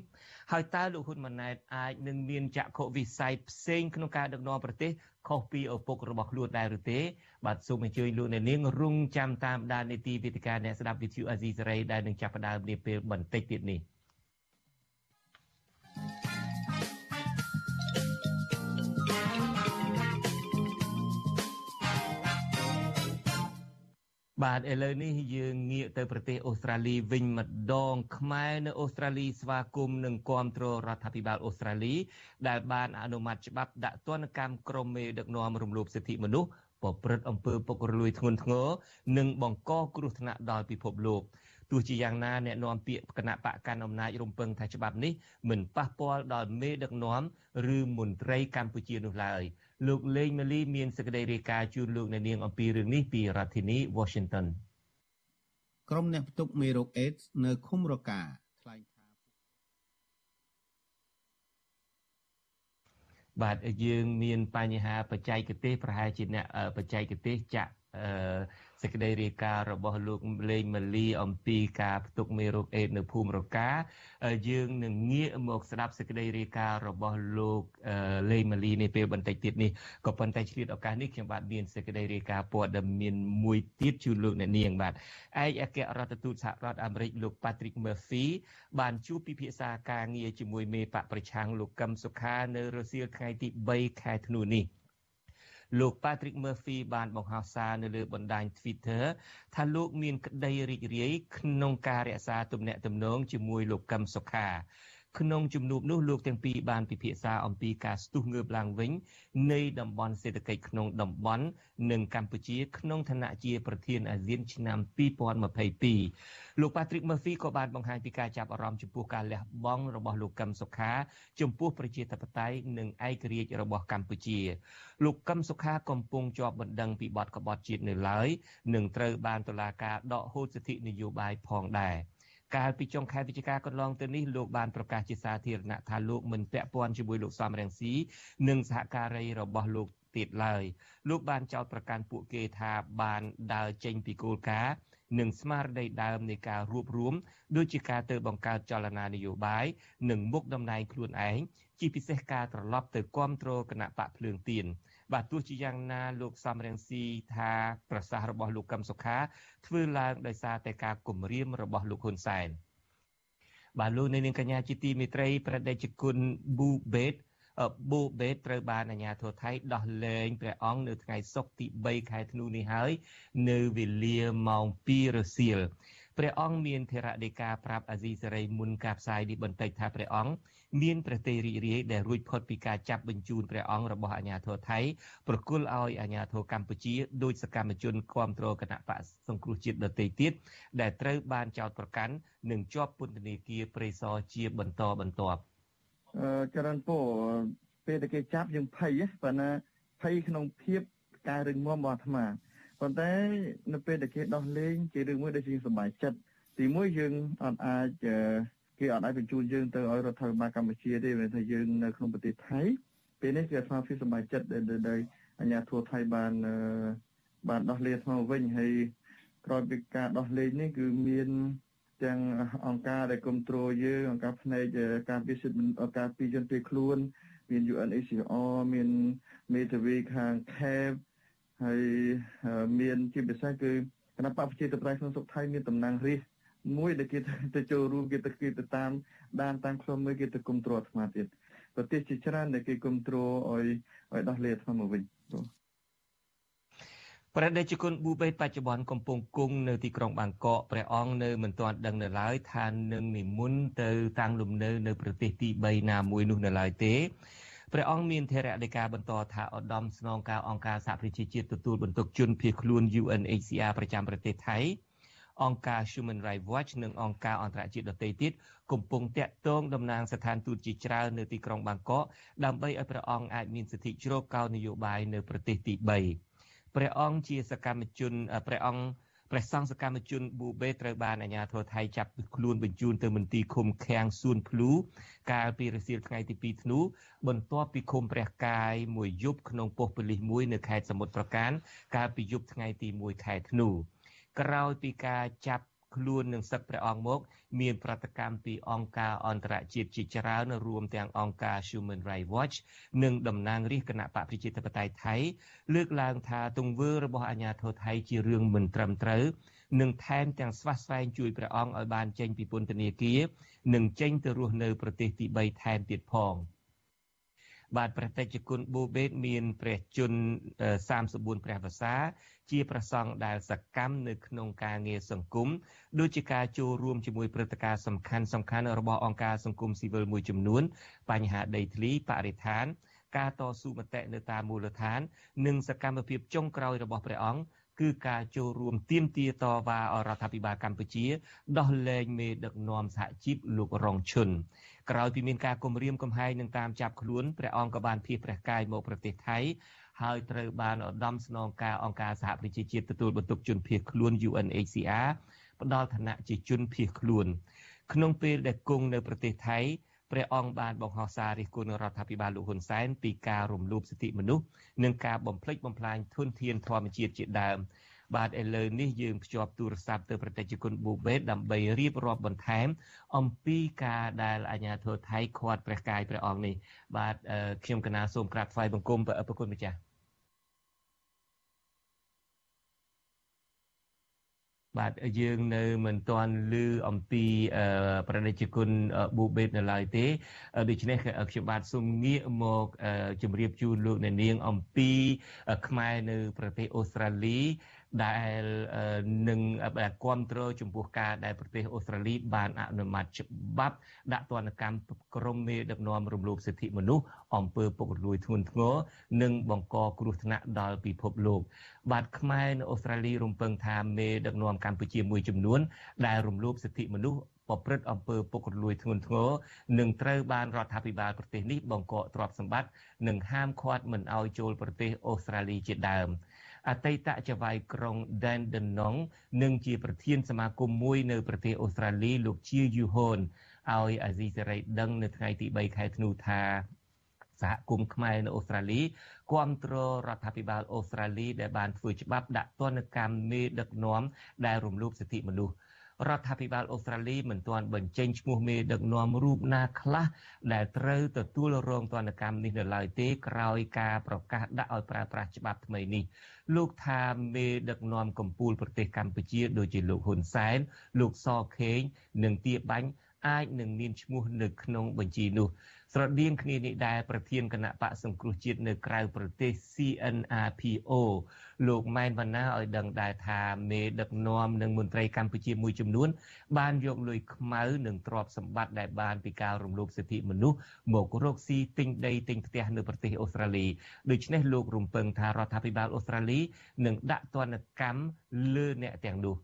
ហើយតើលោកហ៊ុនម៉ាណែតអាចនឹងមានចក្ខុវិស័យផ្សេងក្នុងការដឹកនាំប្រទេសខុសពីឪពុករបស់ខ្លួនដែរឬទេបាទសូមអញ្ជើញលោកអ្នកនាងរងចាំតាមដាននីតិវិទ្យាអ្នកស្ដាប់វិទ្យុអាស៊ីសេរីដែលនឹងចាប់ផ្ដើមនាពេលបន្តិចទៀតនេះ។ បាទឥឡូវនេះយើងងាកទៅប្រទេសអូស្ត្រាលីវិញម្ដងខ្មែរនៅអូស្ត្រាលីស្វាគមន៍និងគាំទ្ររដ្ឋាភិបាលអូស្ត្រាលីដែលបានអនុម័តច្បាប់ដាក់ទណ្ឌកម្មក្រុមមេដឹកនាំរំលោភសិទ្ធិមនុស្សប្រព្រឹត្តអំពើពុករលួយធ្ងន់ធ្ងរនិងបង្កគ្រោះថ្នាក់ដល់ពិភពលោកទោះជាយ៉ាងណាអ្នកនាំពាក្យគណៈបកកាន់អំណាចរំពឹងថាច្បាប់នេះមិនប៉ះពាល់ដល់មេដឹកនាំឬមន្ត្រីកម្ពុជានោះឡើយ។ លោកលេងម៉ាលីមានសេចក្តីរាយការណ៍ជូនលោកអ្នកនាងអំពីរឿងនេះពីរដ្ឋធានី Washington ក្រុមអ្នកផ្ទុកមេរោគអេដសនៅឃុំរកាថ្លែងថាបាទយើងមានបញ្ហាបច្ចេកទេសប្រហែលជាអ្នកបច្ចេកទេសចាក់អឺ សេចក្តីរាយការណ៍របស់លោកលេងម៉ាលីអំពីការផ្ទុកមេរោគអេដនៅភូមិរកាយើងនឹងងាកមកស្ដាប់សេចក្តីរាយការណ៍របស់លោកលេងម៉ាលីនេះពេលបន្តិចទៀតនេះក៏ប៉ុន្តែឆ្លៀតឱកាសនេះខ្ញុំបាទមានសេចក្តីរាយការណ៍ព័ត៌មានមួយទៀតជូនលោកអ្នកនាងបាទឯកអគ្គរដ្ឋទូតសហរដ្ឋអាមេរិកលោក Patrick Murphy បានជួបពិភាក្សាការងារជាមួយមេបកប្រឆាំងលោកកឹមសុខានៅរសៀលថ្ងៃទី3ខែធ្នូនេះ លោក Patrick Murphy បានបង្ហោះសារនៅលើបណ្ដាញ Twitter ថាលោកមានក្តីរីករាយក្នុងការរក្សាទំនាក់ទំនងជាមួយលោកកឹមសុខា ក្នុងជំនួបនោះលោកទាំងពីរបានពិភាក្សាអំពីការស្ទុះងើបឡើងវិញនៃតំបន់សេដ្ឋកិច្ចក្នុងតំបន់និងកម្ពុជាក្នុងឋានៈជាប្រធានអាស៊ានឆ្នាំ2022លោក Patrick Murphy ក៏បានបង្ហាញពីការចាប់អារម្មណ៍ចំពោះការលះបង់របស់លោកកឹមសុខា ចំពោះប្រជាធិបតេយ្យនិងឯករាជ្យរបស់កម្ពុជាលោកកឹមសុខាកំពុងជាប់បណ្ដឹងពីបទក្បត់ជាតិនៅឡើយនិងត្រូវបានតុលាការដកហូតសិទ្ធិនយោបាយផងដែរ។ កាលពីចុងខែវិច្ឆិកាកន្លងទៅនេះលោកបានប្រកាសជាសាធារណៈថាលោកមិនពាក់ព័ន្ធជាមួយលោកសំរងស៊ីនិងសហការីរបស់លោកទៀតឡើយលោកបានចោទប្រកាន់ពួកគេថាបានដើរចេញពីគោលការណ៍និងស្មារតីដើមនៃការរួបរวมដូចជាការទៅបង្កើតចលនានយោបាយនិងមុខតំណែងខ្លួនឯងជាពិសេសការត្រឡប់ទៅគ្រប់គ្រងគណៈបកភ្លើងទៀន បាទទោះជាយ៉ាងណាលោកសំរងស៊ីថាប្រសាសន៍របស់លោកកឹមសុខាធ្វើឡើងដោយសារតែការគំរាមរបស់លោកហ៊ុនសែនបាទលោកនាងកញ្ញាជាទីមេត្រីប្រដេជគុណប៊ូបេតប៊ូបេតត្រូវបានអាជ្ញាធរថៃដោះលែងព្រះអង្គនៅថ្ងៃសុក្រទី3ខែធ្នូនេះហើយនៅវេលាម៉ោង2រសៀល ព្រះអង្គមានធរណីការប្រាប់អាស៊ីសេរីមុនការផ្សាយនេះបន្តិចថាព្រះអង្គមានប្រទេសរីករាយដែលរួចផុតពីការចាប់បញ្ជូនព្រះអង្គរបស់អាជ្ញាធរថៃប្រគល់ឲ្យអាជ្ញាធរកម្ពុជាដោយសកម្មជនគ្រប់គ្រងគណៈបកសង្គ្រោះជាតិដទៃទៀតដែលត្រូវបានចោទប្រកាន់និងជាប់ពន្ធនាគារព្រៃសរជាបន្តបន្ទាប់អឺចរណពូពេលតែគេចាប់យើងភ័យប៉ុន្តែភ័យក្នុងភាពការរឹងមាំរបស់អាត្មា ប៉ុន្តែនៅពេលដែលគេដោះលែងជារឿងមួយដែលយើងសប្បាយចិត្តទីមួយយើងអត់អាចគេអត់អាចបញ្ជូនយើងទៅឲ្យរដ្ឋាភិបាលកម្ពុជាទេព្រោះថាយើងនៅក្នុងប្រទេសថៃពេលនេះគឺអាត្មាភាពសប្បាយចិត្តដែលអាជ្ញាធរថៃបានបានដោះលែងអាត្មាវិញហើយក្រោយពីការដោះលែងនេះគឺមានទាំងអង្គការដែលគ្រប់គ្រងយើងអង្គការផ្នែកការពិសិដ្ឋអង្គការពីជនពីខ្លួនមាន UNHCR មានមេធាវីខាង CAP ហើយមានជាពិសេសគឺគណៈបព្វជិតប្រៃក្នុងសុខថៃមានតំណាងរាស្ត្រមួយដែលគេទៅចូលរួមគេទៅគេទៅតាមដានតាមខ្លួនមើលគេទៅគ្រប់គ្រងអាត្មាទៀតប្រទេសជាច្រើនដែលគេគ្រប់គ្រងឲ្យឲ្យដោះលែងអាត្មាមកវិញព្រះដេចគុណប៊ូបេតបច្ចុប្បន្នកំពុងគង់នៅទីក្រុងបាងកកព្រះអង្គនៅមិនទាន់ដឹងនៅឡើយថានឹងនិមន្តទៅតាំងលំនៅនៅប្រទេសទី3ណាមួយនោះនៅឡើយទេ ព្រះអង្គមានធរៈនៃការបន្តថាឧត្តមស្នងការអង្គការសហប្រជាជាតិទទួលបន្ទុកជនភៀសខ្លួន UNHCR ប្រចាំប្រទេសថៃអង្គការ Human Rights Watch និងអង្គការអន្តរជាតិដទៃទៀតកំពុងតាក់ទងតំណាងស្ថានទូតជាច្រើននៅទីក្រុងបាងកកដើម្បីឲ្យព្រះអង្គអាចមានសិទ្ធិជ្រកកោននយោបាយនៅប្រទេសទី3ព្រះអង្គជាសកម្មជនព្រះអង្គ ព្រះសង្ឃសកម្មជនប៊ូបេត្រូវបានអាជ្ញាធរថៃចាប់ខ្លួនបញ្ជូនទៅមន្ទីរឃុំឃាំងសួនភ្លូកាលពីរសៀលថ្ងៃទី2ធ្នូបន្ទាប់ពីឃុំព្រះកាយមួយយប់ក្នុងប៉ុស្តិ៍ប៉ូលីសមួយនៅខេត្តសមុទ្រប្រការកាលពីយប់ថ្ងៃទី1ខែធ្នូក្រោយពីការចាប់ ខ្លួននឹងសឹកព្រះអង្គមក មានប្រតិកម្មពីអង្គការអន្តរជាតិជាច្រើនរួមទាំងអង្គការ Human Rights Watch និងតំណាងរាជគណៈបកប្រជាធិបតេយ្យថៃលើកឡើងថាទង្វើរបស់អាជ្ញាធរថៃជារឿងមិនត្រឹមត្រូវនិងថែមទាំងស្វះស្វែងជួយព្រះអង្គឲ្យបានចេញពីពន្ធនាគារនិងចេញទៅរស់នៅប្រទេសទី3ថែមទៀតផង។ បាទព្រះតេជគុណបូបេតមានព្រះជន្ម34ព្រះវស្សា ជាប្រសង់ដែលសកម្មនៅក្នុងការងារសង្គមដូចជាការចូលរួមជាមួយព្រឹត្តិការណ៍សំខាន់សំខាន់របស់អង្គការសង្គមស៊ីវិលមួយចំនួន បញ្ហាដីធ្លីបរិស្ថានការតស៊ូមតិនៅតាមមូលដ្ឋាន និងសកម្មភាពចុងក្រោយរបស់ព្រះអង្គ គឺការចូលរួមទៀមទាតវ៉ាអរដ្ឋាភិបាលកម្ពុជា ដោះលែងមេដឹកនាំសហជីពលោករងឈុនក្រោយពីមានការគំរាមកំហែងនឹងតាមចាប់ខ្លួនព្រះអង្គក៏បានភៀសព្រះកាយមកប្រទេសថៃហើយត្រូវបានឧត្តមស្នងការអង្គការសហប្រជាជាតិទទួលបន្ទុកជនភៀសខ្លួន UNHCR ផ្ដល់ឋានៈជាជនភៀសខ្លួនក្នុងពេលដែលគង់នៅប្រទេសថៃ ព្រះអង្គបានបង្ហោះសាររិះគន់រដ្ឋាភិបាលលោកហ៊ុនសែនពីការរំលោភសិទ្ធិមនុស្សនិងការបំផ្លិចបំផ្លាញធនធានធម្មជាតិជាដើមបាទឥឡូវនេះយើងភ្ជាប់ទូរស័ព្ទទៅប្រតិជគុណប៊ូបេតដើម្បីរៀបរាប់បន្ថែម អំពីការដែលអាជ្ញាធរថៃឃាត់ព្រះកាយព្រះអង្គនេះបាទខ្ញុំកណាសូមក្រាបថ្វាយបង្គំព្រះអរគុណម្ចាស់ បាទយើងនៅមិនទាន់ឮអំពីប្រតិជនគុណប៊ូបេតនៅឡើយទេដូច្នេះខ្ញុំបាទសូមងាកមកជម្រាបជូនលោកអ្នកនាងអំពីខ្មែរនៅប្រទេសអូស្ត្រាលី ដែលនឹងគ្រប់គ្រងចំពោះការដែលប្រទេសអូស្ត្រាលីបានអនុម័តច្បាប់ដាក់ទណ្ឌកម្មក្រុមមេដឹកនាំរំលោភសិទ្ធិមនុស្សអំពើពុករលួយធ្ងន់ធ្ងរនិងបង្កគ្រោះថ្នាក់ដល់ពិភពលោកបាទខ្មែរនៅអូស្ត្រាលីរំពឹងថាមេដឹកនាំកម្ពុជាមួយចំនួន ដែលរំលោភសិទ្ធិមនុស្សប្រព្រឹត្តអំពើពុករលួយធ្ងន់ធ្ងរនឹងត្រូវបានរដ្ឋាភិបាលប្រទេសនេះបង្កកទ្រព្យសម្បត្តិនិងហាមឃាត់មិនឲ្យចូលប្រទេសអូស្ត្រាលីជាដើម។ អតីតចៅហ្វាយក្រុង Dandenong និងជាប្រធានសមាគមមួយនៅប្រទេសអូស្ត្រាលីលោកជាយូហូនឲ្យអាស៊ីសេរីដឹងនៅថ្ងៃទី3ខែធ្នូថាសហគមន៍ខ្មែរនៅអូស្ត្រាលីគ្រប់គ្រងរដ្ឋាភិបាលអូស្ត្រាលីដែលបានធ្វើច្បាប់ដាក់ទណ្ឌកម្មមេដឹកនាំដែលរំលោភសិទ្ធិមនុស្ស រដ្ឋាភិបាលអូស្ត្រាលីមិនទាន់បញ្ចេញឈ្មោះមេដឹកនាំរូបណាខ្លះដែលត្រូវទទួលរងទណ្ឌកម្មនេះនៅឡើយទេក្រោយការប្រកាសដាក់ឲ្យប្រើប្រាស់ច្បាប់ថ្មីនេះលោកថាមេដឹកនាំកម្ពុជាប្រទេសកម្ពុជាដូចជាលោកហ៊ុនសែនលោកសខេងនិងទាបាញ់អាចនឹងមានឈ្មោះនៅក្នុងបញ្ជីនោះ ស្រដៀងគ្នានេះដែរប្រធានគណៈបកសង្គ្រោះជាតិនៅក្រៅប្រទេស CNRPO លោកម៉ែនវណ្ណាឲ្យដឹងដែរថាមេដឹកនាំនិងមន្ត្រីកម្ពុជាមួយចំនួន បានយកលុយខ្មៅនិងទ្រព្យសម្បត្តិដែលបានពីការរំលោភសិទ្ធិមនុស្សមករកស៊ីទិញដីទិញផ្ទះនៅប្រទេសអូស្ត្រាលីដូច្នេះលោករំពឹងថារដ្ឋាភិបាលអូស្ត្រាលីនឹងដាក់ទណ្ឌកម្មលើអ្នកទាំងនោះ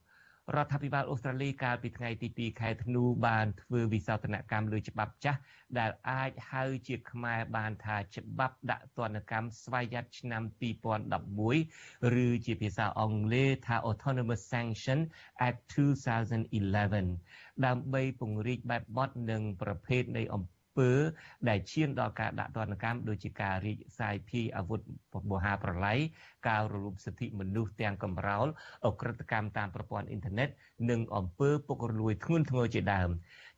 រដ្ឋាភិបាលអូស្ត្រាលីកាលពីថ្ងៃទី2ខែធ្នូបានធ្វើវិសោធនកម្មលើច្បាប់ចាស់ដែលអាចហៅជាខ្មែរបានថាច្បាប់ដាក់ទណ្ឌកម្មស្វ័យយ័តឆ្នាំ2011ឬជាភាសាអង់គ្លេសថា Autonomous Sanction Act 2011ដើម្បីពង្រីកបែបបទនិងប្រភេទនៃអំពើ ដែលឈានដល់ការដាក់ទណ្ឌកម្មដូចជាការរីកសាយភាយអាវុធមហាប្រឡ័យការរលូតសិទ្ធិមនុស្សទាំងកំរោលអក្រិតកម្មតាមប្រព័ន្ធអ៊ីនធឺណិតនិងអំពើពុករលួយធ្ងន់ធ្ងរជាដើម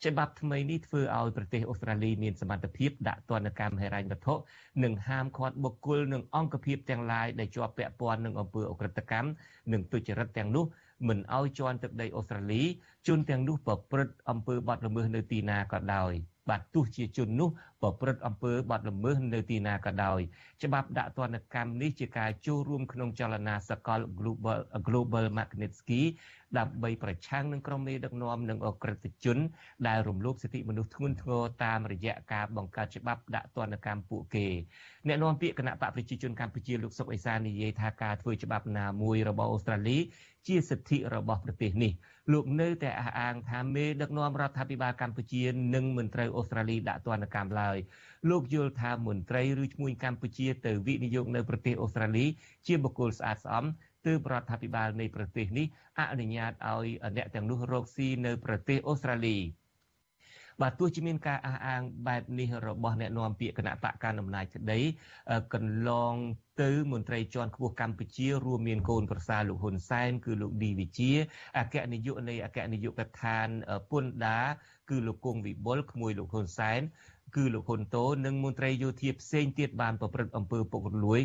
ច្បាប់ថ្មីនេះធ្វើឲ្យប្រទេសអូស្ត្រាលីមានសមត្ថភាពដាក់ទណ្ឌកម្មហិរញ្ញវត្ថុនិងហាមឃាត់បុគ្គលនិងអង្គភាពទាំងឡាយដែលជាប់ពាក់ព័ន្ធនឹងអំពើអក្រិតកម្មនិងទុច្ចរិតទាំងនោះមិនឲ្យជន់ទឹកដីអូស្ត្រាលីជនទាំងនោះប្រព្រឹត្តអំពើបទល្មើសនៅទីណាក៏ដោយ បាទទោះជាជននោះប្រព្រឹត្តអំពើបទល្មើសនៅទីណាក៏ដោយច្បាប់ដាក់ទណ្ឌកម្មនេះជាការចូលរួមក្នុងចលនាសកល Global Global Magnitsky ដើម្បីប្រឆាំងនឹងក្រុមមេដឹកនាំនិងអក្រិតជន ដែលរំលោភសិទ្ធិមនុស្សធ្ងន់ធ្ងរតាមរយៈការបង្កើតច្បាប់ដាក់ទណ្ឌកម្មពួកគេអ្នកនាំពាក្យគណៈបកប្រជាជនកម្ពុជាលោកសុកអេសាននិយាយថាការធ្វើច្បាប់ណាមួយរបស់អូស្ត្រាលី ជាសិទ្ធិរបស់ប្រទេសនេះលោកនៅតែអះអាងថាមេដឹកនាំរដ្ឋាភិបាលកម្ពុជានឹងមិនត្រូវអូស្ត្រាលីដាក់ទណ្ឌកម្មឡើយលោកយល់ថាមន្ត្រីឬឈ្មួញកម្ពុជាទៅវិនិយោគនៅប្រទេសអូស្ត្រាលីជាបុគ្គលស្អាតស្អំទើបរដ្ឋាភិបាលនៃប្រទេសនេះអនុញ្ញាតឲ្យអ្នកទាំងនោះរកស៊ីនៅប្រទេសអូស្ត្រាលី បាទទោះជាមានការអះអាងបែបនេះរបស់អ្នកនាំពាក្យគណៈបកកណ្ដាលអំណាចក្តីកន្លងទៅមន្ត្រីជាន់ខ្ពស់កម្ពុជារួមមានកូនប្រសារលោកហ៊ុនសែនគឺលោកឌីវិជាអគ្គនាយកនៃអគ្គនាយកដ្ឋានពន្ធដារគឺលោកគង់វិបុលក្មួយលោកហ៊ុនសែនគឺលោកហ៊ុនតូនិងមន្ត្រីយោធាផ្សេងទៀតបានប្រព្រឹត្តអំពើពុករលួយ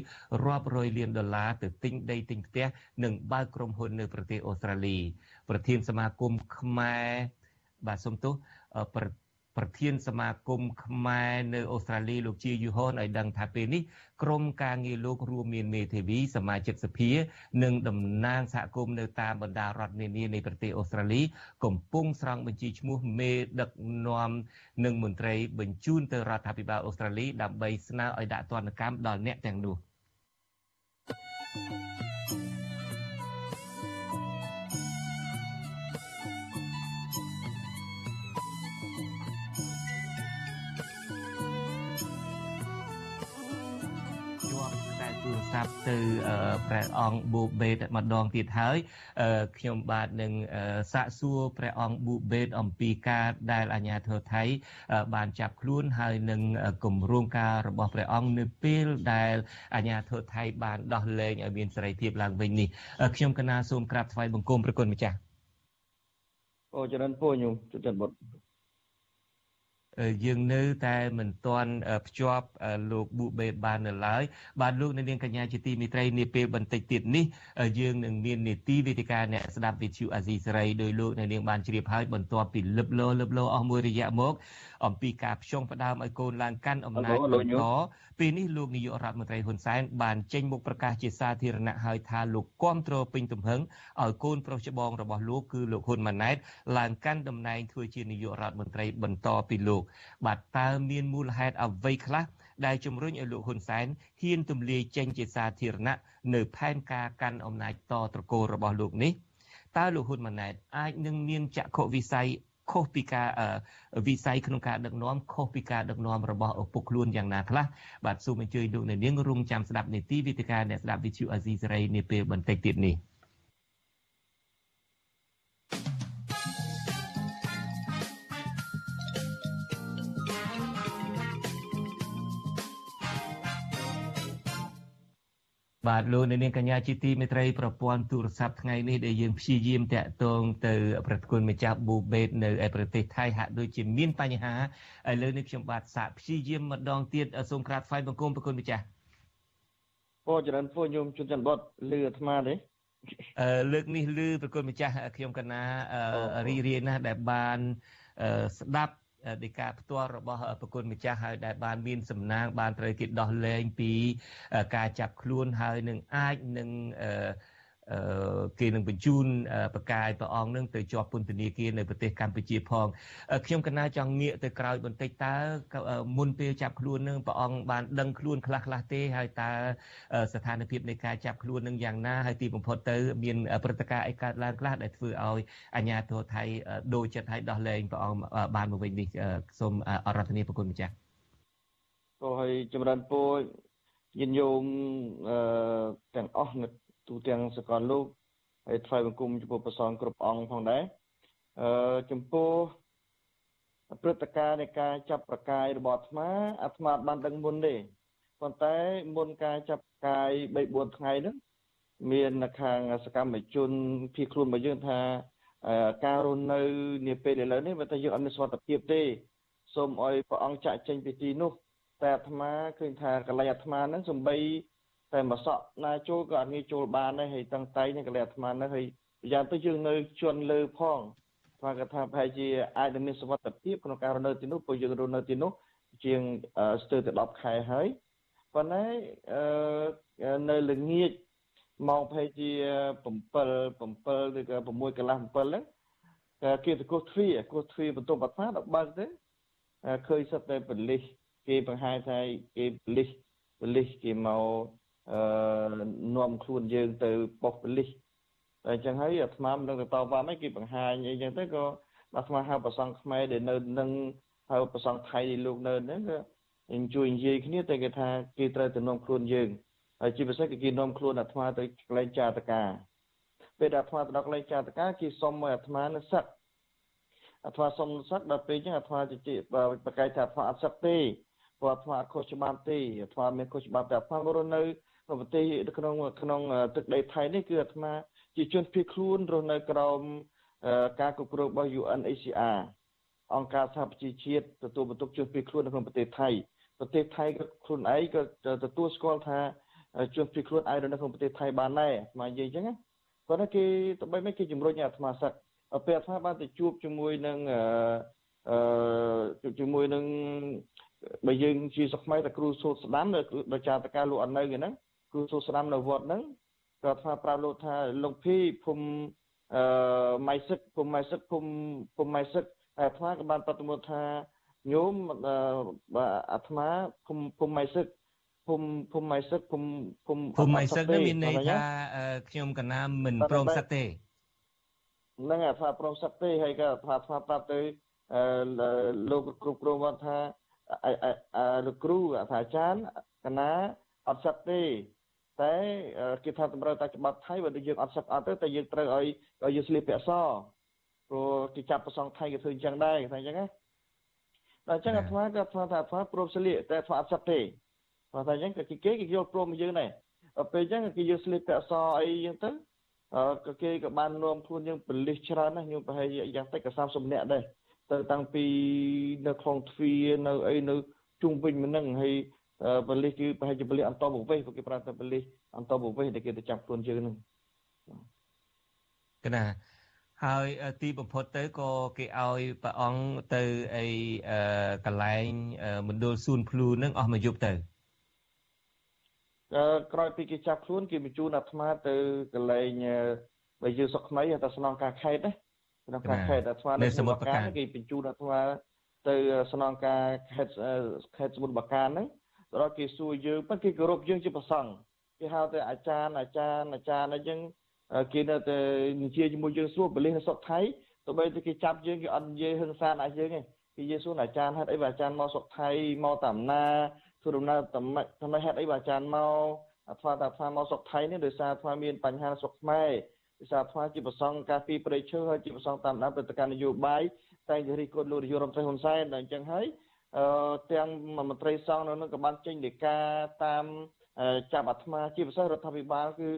រាប់រយលានដុល្លារទៅទិញដីទិញផ្ទះនិងបើកក្រុមហ៊ុននៅប្រទេសអូស្ត្រាលីប្រធានសមាគមខ្មែរបាទសុំទោស ប្រប្រធានសមាគមខ្មែរនៅអូស្ត្រាលីលោកជាយូហនឲ្យដឹងថាពេលនេះក្រមការងារលោករួមមានមេធាវីសមាជិកសភា និងតំណាងសហគមន៍នៅតាមបណ្ដារដ្ឋនានានៃប្រទេសអូស្ត្រាលី កំពុងស្រង់បញ្ជីឈ្មោះមេដឹកនាំនិងមន្ត្រីបញ្ជូនទៅរដ្ឋាភិបាលអូស្ត្រាលីដើម្បីស្នើឲ្យដាក់ទណ្ឌកម្មដល់អ្នកទាំងនោះ thank you ព្ទទៅព្រះអង្គប៊ូបេតម្ដងទៀតហើយខ្ញុំបាទនឹងសាកសួរព្រះអង្គប៊ូបេតអំពីការដែលអាជ្ញាធរថៃបានចាប់ខ្លួនហើយនឹងគម្រោងការរបស់ព្រះអង្គនៅពេលដែលអាជ្ញាធរថៃបានដោះលែងឲ្យមានសេរីភាពឡើងវិញនេះខ្ញុំកណាសូមក្រាបថ្វាយបង្គំព្រះគុណម្ចាស់អូចរិនពូខ្ញុំជិតបុត្រ យើងនៅតែមិនទាន់ភ្ជាប់លោកប៊ូបេបាននៅឡើយបាទលោកនាងកញ្ញាជាទីមេត្រីនាពេលបន្តិចទៀតនេះយើងនឹងមាននីតិវេទិកាអ្នកស្ដាប់វិទ្យុអាស៊ីសេរីដោយលោកនាងបានជ្រាបហើយបន្ទាប់ពីលឹបលោលឹបលោអស់មួយរយៈមក អំពីការផ្ចង់ផ្ដើមឲ្យកូនឡើងកាន់អំណាចបន្តពេលនេះលោកនាយករដ្ឋមន្ត្រីហ៊ុនសែនបានចេញមុខប្រកាសជាសាធារណៈហើយថាលោកគាំទ្រពេញទំហឹងឲ្យកូនប្រុសច្បងរបស់លោកគឺលោកហ៊ុនម៉ាណែតឡើងកាន់តំណែងធ្វើជានាយករដ្ឋមន្ត្រីបន្តពីលោកបាទតើមានមូលហេតុអ្វីខ្លះដែលជំរុញឲ្យលោកហ៊ុនសែនហ៊ានទម្លាយចេញជាសាធារណៈនៅផែនការកាន់អំណាចតត្រកូលរបស់លោកនេះតើលោកហ៊ុនម៉ាណែតអាចនឹងមានចក្ខុវិស័យខុសពីការវិស័យក្នុងការដឹកនាំខុសពីការដឹកនាំរបស់ឪពុកខ្លួនយ៉ាងណាខ្លះបាទសូមអញ្ជើញលោកអ្នកនាងរងចាំស្ដាប់នីតិវិទ្យាអ្នកស្ដាប់វិទ្យុអាស៊ីសេរីនាពេលបន្តិចទៀតនេះ។ បាទលោកនាងកញ្ញាជាទីមេត្រីប្រព័ន្ធទូរស័ព្ទថ្ងៃនេះដែលយើងព្យាយាមតាក់ទងទៅប្រតិគុណម្ចាស់ប៊ូបេតនៅឯប្រទេសថៃហាក់ដូចជាមានបញ្ហាឥឡូវនេះខ្ញុំបាទសាកព្យាយាមម្ដងទៀតសូមក្រាបថ្វាយបង្គំប្រគុណម្ចាស់ពោចរិនពោញោមជុនច័ន្ទបុតលឺអាត្មាទេអឺលើកនេះលឺប្រគុណម្ចាស់ខ្ញុំកណារីរាយណាស់ដែលបានស្ដាប់ ដីកាផ្ទាល់របស់ប្រគុណម្ចាស់ហើយដែលបានមានសំណាងបានត្រូវគេដោះលែងពីការចាប់ខ្លួនហើយនឹងអាចនឹង គេនឹងបញ្ជូនប្រកាយព្រះអង្គនឹងទៅជាប់ពន្ធនាគារនៅប្រទេសកម្ពុជាផងខ្ញុំកណាចង់ងាកទៅក្រោយបន្តិចតើមុនពេលចាប់ខ្លួននឹងព្រះអង្គបានដឹងខ្លួនខ្លះខ្លះទេហើយតើស្ថានភាពនៃការចាប់ខ្លួននឹងយ៉ាងណាហើយទីបំផុតទៅមានព្រឹត្តិការណ៍អីកើតឡើងខ្លះដែលធ្វើឲ្យអាជ្ញាធរថៃដូរចិត្តឲ្យដោះលែងព្រះអង្គបានមកវិញនេះសូមអរតនីប្រគុណម្ចាស់ក៏ហើយចម្រើនពរញាតិញោមអឺទាំងអស់នៅ ទូទាំងសកលលោកហើយថ្វាយបង្គំចំពោះព្រះសង្ឃគ្រប់អង្គផងដែរអឺចំពោះព្រឹត្តិការណ៍នៃការចាប់ប្រកាយរបស់អាត្មាអាត្មាបានដឹងមុនទេប៉ុន្តែមុនការចាប់កាយ3 4ថ្ងៃហ្នឹងមាននៅខាងសកម្មជនភៀសខ្លួនរបស់យើងថាការរស់នៅនាពេលឥឡូវនេះវាថាយើងអត់មានសុខភាពទេសូមឲ្យព្រះអង្គចាក់ចេញពីទីនោះតែអាត្មាឃើញថាកន្លែងអាត្មាហ្នឹងសំបី តែមួយសក់ណាចូលក៏អត់ងាយចូលបានដែរហើយតាំងតែនេះកន្លែងអាត្មាហ្នឹងហើយយ៉ាងទៅយើងនៅជន់លើផងស្មាគាត់ថាប្រហែលជាអាចនឹងមានសុវត្ថិភាពក្នុងការរស់នៅទីនោះព្រោះយើងរស់នៅទីនោះជាងស្ទើរតែ10ខែហើយប៉ុន្តែនៅល្ងាចម៉ោងប្រហែលជា7 7ឬក៏6កន្លះ7ហ្នឹងគេទៅគោះទ្វាគោះទ្វាបន្ទប់អាត្មាដល់បើកទៅឃើញសិតតែបលិសគេបង្ហាញថាគេបលិសបលិសគេមក អឺនាំខ្លួនយើងទៅប៉ុស្តិ៍បលិសតែអញ្ចឹងហើយអាត្មាមិនដឹងទៅតវ៉ាមិនគេបង្ហាញអីចឹងទៅក៏អាត្មាហៅប្រសងខ្មែរដែលនៅនឹងហៅប្រសងថៃដែលលោកនៅហ្នឹងក៏ជួយនិយាយគ្នាតែគេថាគេត្រូវទៅនាំខ្លួនយើងហើយជាពិសេសគឺគេនាំខ្លួនអាត្មាទៅកន្លែងចាតកាពេលដែលអាត្មាទៅដល់កន្លែងចាតកាគេសុំឲ្យអាត្មានៅសឹកអាត្មាសុំសឹកដល់ពេលអញ្ចឹងអាត្មាជិះបកាយថាអាត្មាអត់សឹកទេព្រោះអាត្មាអត់ខុសច្បាប់ទេអាត្មាមានខុសច្បាប់តែអាត្មាមករស់នៅក្នុង ប្រទេសក្នុងក្នុងទឹកដីថៃនេះគឺអាត្មាជាជនភៀសខ្លួនរស់នៅក្រោមការគ្រប់គ្រងរបស់ UNHCR អង្គការសហប្រជាជាតិទទួលបន្ទុកជនភៀសខ្លួននៅក្នុងប្រទេសថៃប្រទេសថៃក៏ខ្លួនឯងក៏ទទួលស្គាល់ថាជនភៀសខ្លួនអាចរស់នៅក្នុងប្រទេសថៃបានដែរអាត្មានិយាយអញ្ចឹងប៉ុន្តែគេទៅបីមិនគេជំរុញឲ្យអាត្មាសឹកពេលអាត្មាបានទៅជួបជាមួយនឹងអឺជាមួយនឹងបើយើងជាស្ខ្មែរតែគ្រូសូត្រស្ដាំដោយចាតការលោកអត់នៅហ្នឹង គ្រូសូត្រស្ដាំនៅវត្តហ្នឹងក៏ថាប្រាប់លោកថាលោកភីភូមិអឺម៉ៃសឹកភូមិម៉ៃសឹកភូមិភូមិម៉ៃសឹកអាត្មាក៏បានប្រតិមត់ថាញោមអាត្មាភូមិភូមិម៉ៃសឹកភូមិភូមិម៉ៃសឹកភូមិភូមិភូមិម៉ៃសឹកនេះមានន័យថាខ្ញុំកណាមិនព្រមសឹកទេហ្នឹងអាថាព្រមសឹកទេហើយក៏ថាថាប្រាប់ទៅលោកគ្រប់គ្រងគាត់ថាលោកគ្រូថាអាចារ្យកណាអត់សឹកទេ តែគេថាតម្រូវតែច្បាប់ថៃបើយើងអត់សឹកអត់ទៅតែយើងត្រូវឲ្យឲ្យយើងស្លៀកពាក់សព្រោះគេចាប់ប្រសងថៃគេធ្វើអញ្ចឹងដែរគេថាអញ្ចឹងណាដល់អញ្ចឹងអាត្មាក៏ថាថាអាត្មាព្រមស្លៀកតែអាត្មាអត់សឹកទេគាត់ថាអញ្ចឹងក៏គេគេយល់ព្រមយើងដែរពេលអញ្ចឹងគេយកស្លៀកពាក់សអីអញ្ចឹងទៅក៏គេក៏បាននាំខ្លួនយើងបលិសច្រើនណាស់ខ្ញុំប្រហែលយ៉ាងតិចក៏30នាក់ដែរទៅតាំងពីនៅក្នុងទ្វារនៅអីនៅជុំវិញមិនហ្នឹងហើយ បលិសគឺប្រហែលជាបលិសអន្តរប្រវេសគេប្រាប់ថាបលិសអន្តរប្រវេសដែលគេទៅចាប់ខ្លួនយើងហ្នឹងកណាហើយទីបំផុតទៅក៏គេឲ្យព្រះអង្គទៅអីកន្លែងមណ្ឌលសួនភ្លូនឹងអស់មួយយប់ទៅក្រោយពីគេចាប់ខ្លួនគេបញ្ជូនអាត្មាទៅកន្លែងបើយើងសុកថ្មីតែស្នងការខេត្តណាស្នងការខេត្តអាត្មានៅសមុទ្របកាគេបញ្ជូនអាត្មាទៅស្នងការខេត្តខេត្តសមុទ្របកាហ្នឹង ដល់គេសួរយើងប៉ុន្តែគេគោរពយើងជាប្រសង់គេហៅទៅអាចារ្យអាចារ្យអាចារ្យអញ្ចឹងគេនៅតែនិយាយជាមួយយើងសួរបលិសនៅសុកថៃទោះបីតែគេចាប់យើងគេអត់និយាយហឹង្សាដាក់យើងទេគេនិយាយសួរអាចារ្យហេតុអីបើអាចារ្យមកសុកថៃមកតាមណាធ្វើដំណើរតាមម៉េចតាមហេតុអីបើអាចារ្យមកអាថ្មតាថ្មមកសុកថៃនេះដោយសារថ្មមានបញ្ហាសុកខ្មែរដោយសារថ្មជាប្រសងការពីប្រេឈើហើយជាប្រសងតាមដានព្រឹត្តិការណ៍នយោបាយតែងតែរិះគន់លោកនាយករដ្ឋមន្ត្រីហ៊ុនសែនដល់អញ្ចឹងហើយ អឺទាំងមន្ត្រីសង្ឃនៅនឹងក៏បានចេញដីកាតាមចាប់អាត្មាជាពិសេសរដ្ឋាភិបាលគឺ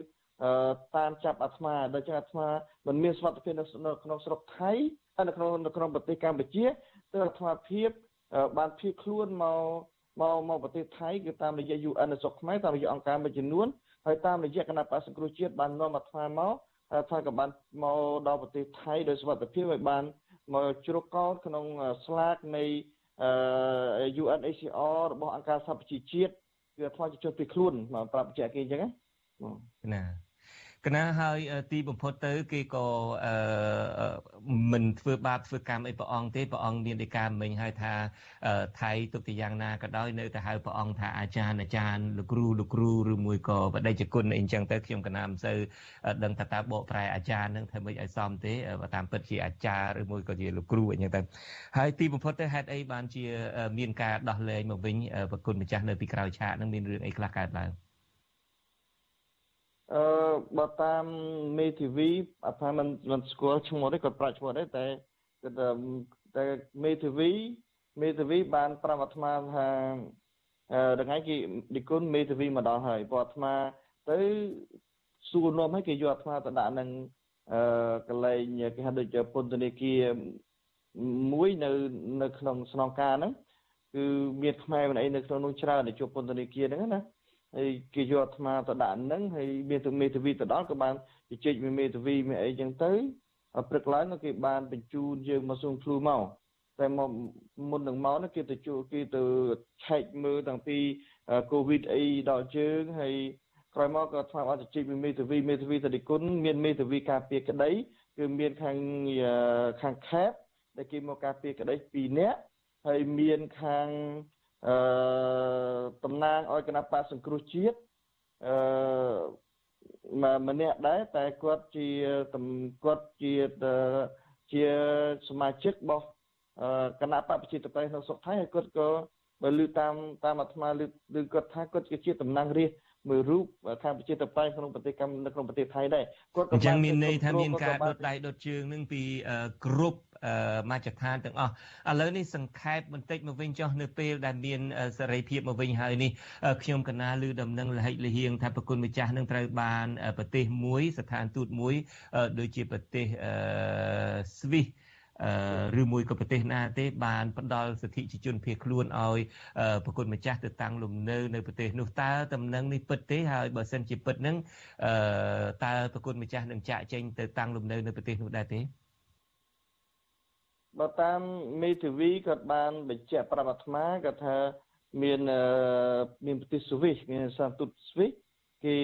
តាមចាប់អាត្មាដល់ចឹងអាត្មាមិនមានសុខភាពនៅក្នុងស្រុកថៃហើយនៅក្នុងនៅក្នុងប្រទេសកម្ពុជាទើបអាត្មាភាពបានភៀសខ្លួនមកមកមកប្រទេសថៃគឺតាមរយៈ UN នៅស្រុកខ្មែរតាមរយៈអង្គការមួយចំនួនហើយតាមរយៈគណៈបក្សសង្គ្រោះជាតិបាននាំអាត្មាមកថាក៏បានមកដល់ប្រទេសថៃដោយសុវត្ថិភាពហើយបានមកជ្រកកោតក្នុងស្លាកនៃអឺ UNHCR របស់អង្គការសហប្រជាជាតិគឺអាត្មាជាជនពីខ្លួនមកប្រាប់បញ្ជាក់គេអញ្ចឹងណាណា កណាហើយទីបំផុតទៅ គេក៏មិនធ្វើបាបធ្វើកម្មអីព្រះអង្គទេព្រះអង្គមានដីកាមិញហើយថាថៃទុកទៅយ៉ាងណាក៏ដោយនៅតែហៅព្រះអង្គថាអាចារ្យអាចារ្យលោកគ្រូលោកគ្រូឬមួយក៏បដិជគុណអីចឹងទៅខ្ញុំកណាមិនសូវដឹងថាតើបកប្រែអាចារ្យនឹងធ្វើម៉េចឲ្យសមទេបើតាមពិតជាអាចារ្យឬមួយក៏ជាលោកគ្រូអីចឹងទៅហើយទីបំផុតទៅហេតុអីបានជា មានការដោះលែងមកវិញប្រគុណម្ចាស់នៅពីក្រោយឆាកនឹងមានរឿងអីខ្លះកើតឡើង អឺបើតាមមេធាវីអត់ថាមិនមិនស្គាល់ឈ្មោះទេគាត់ប្រាច់ឈ្មោះទេតែគាត់តែមេធាវីមេធាវីបានប្រាប់អាត្មាថាថ្ងៃគេនិគុណមេធាវីមកដល់ហើយព្រោះអាត្មាទៅសួរនាំឲ្យគេយកអាត្មាទៅដាក់នឹងអឺកន្លែងគេហៅដូចពន្ធនាគារមួយនៅនៅក្នុងស្នងការហ្នឹងគឺមានខ្មែរមិនអីនៅក្នុងនោះច្រើនដែលជួបពន្ធនាគារហ្នឹងណា ហើយគេយកអាត្មាទៅដាក់ហ្នឹងហើយមានទៅមេធាវីទៅដល់ក៏បានជជែកមួយមេធាវីមួយអីចឹងទៅព្រឹកឡើងគេបានបញ្ជូនយើងមកសួងឃ្លូមកតែមកមុននឹងមកនោះគេទៅជួគេទៅឆែកមើលតាំងពីកូវីដអីដល់ជើងហើយក្រោយមកក៏ថ្មអត់ជិះមេធាវីមេធាវីតឌីគុណមានមេធាវីការពារក្តីគឺមានខាងខាងខេបដែលគេមកការពារក្តី2នាក់ហើយមានខាង អឺតំណាងឲ្យគណៈបកសង្គ្រោះជាតិអឺម្នាក់ដែរតែគាត់ជាគាត់ជាជាសមាជិករបស់គណៈបកប្រជាធិបតេយ្យក្នុងសុខថៃហើយគាត់ក៏បើលើតាមតាមអាត្មាលើលើគាត់ថាគាត់ជាតំណាងរាស្ត្រមួយរូបខាងប្រជាធិបតេយ្យក្នុងប្រទេសកម្ពុជានៅក្នុងប្រទេសថៃដែរគាត់ក៏អញ្ចឹងមានន័យថាមានការដុតដៃដុតជើងនឹងពីគ្រប់ មជ្ឈដ្ឋានទាំងអស់ឥឡូវនេះសង្ខេបបន្តិចមកវិញចុះនៅពេលដែលមានសេរីភាពមកវិញហើយនេះខ្ញុំកណាលឺដំណឹងលហិលហៀងថាប្រគុណម្ចាស់នឹងត្រូវបានប្រទេសមួយស្ថានទូតមួយដូចជាប្រទេសស្វីសឬមួយក៏ប្រទេសណាទេបានផ្ដល់សិទ្ធិជាជនភៀសខ្លួនឲ្យប្រគុណម្ចាស់ទៅតាំងលំនៅនៅប្រទេសនោះតើតំណែងនេះពិតទេហើយបើសិនជាពិតនឹងតើប្រគុណម្ចាស់នឹងចាក់ចេញទៅតាំងលំនៅនៅប្រទេសនោះដែរទេ បើតាមមេធាវីគាត់បានបញ្ជាក់ប្រាប់អាត្មាគាត់ថាមានមានប្រទេសស្វីសមានសាទូតស្វីសគេ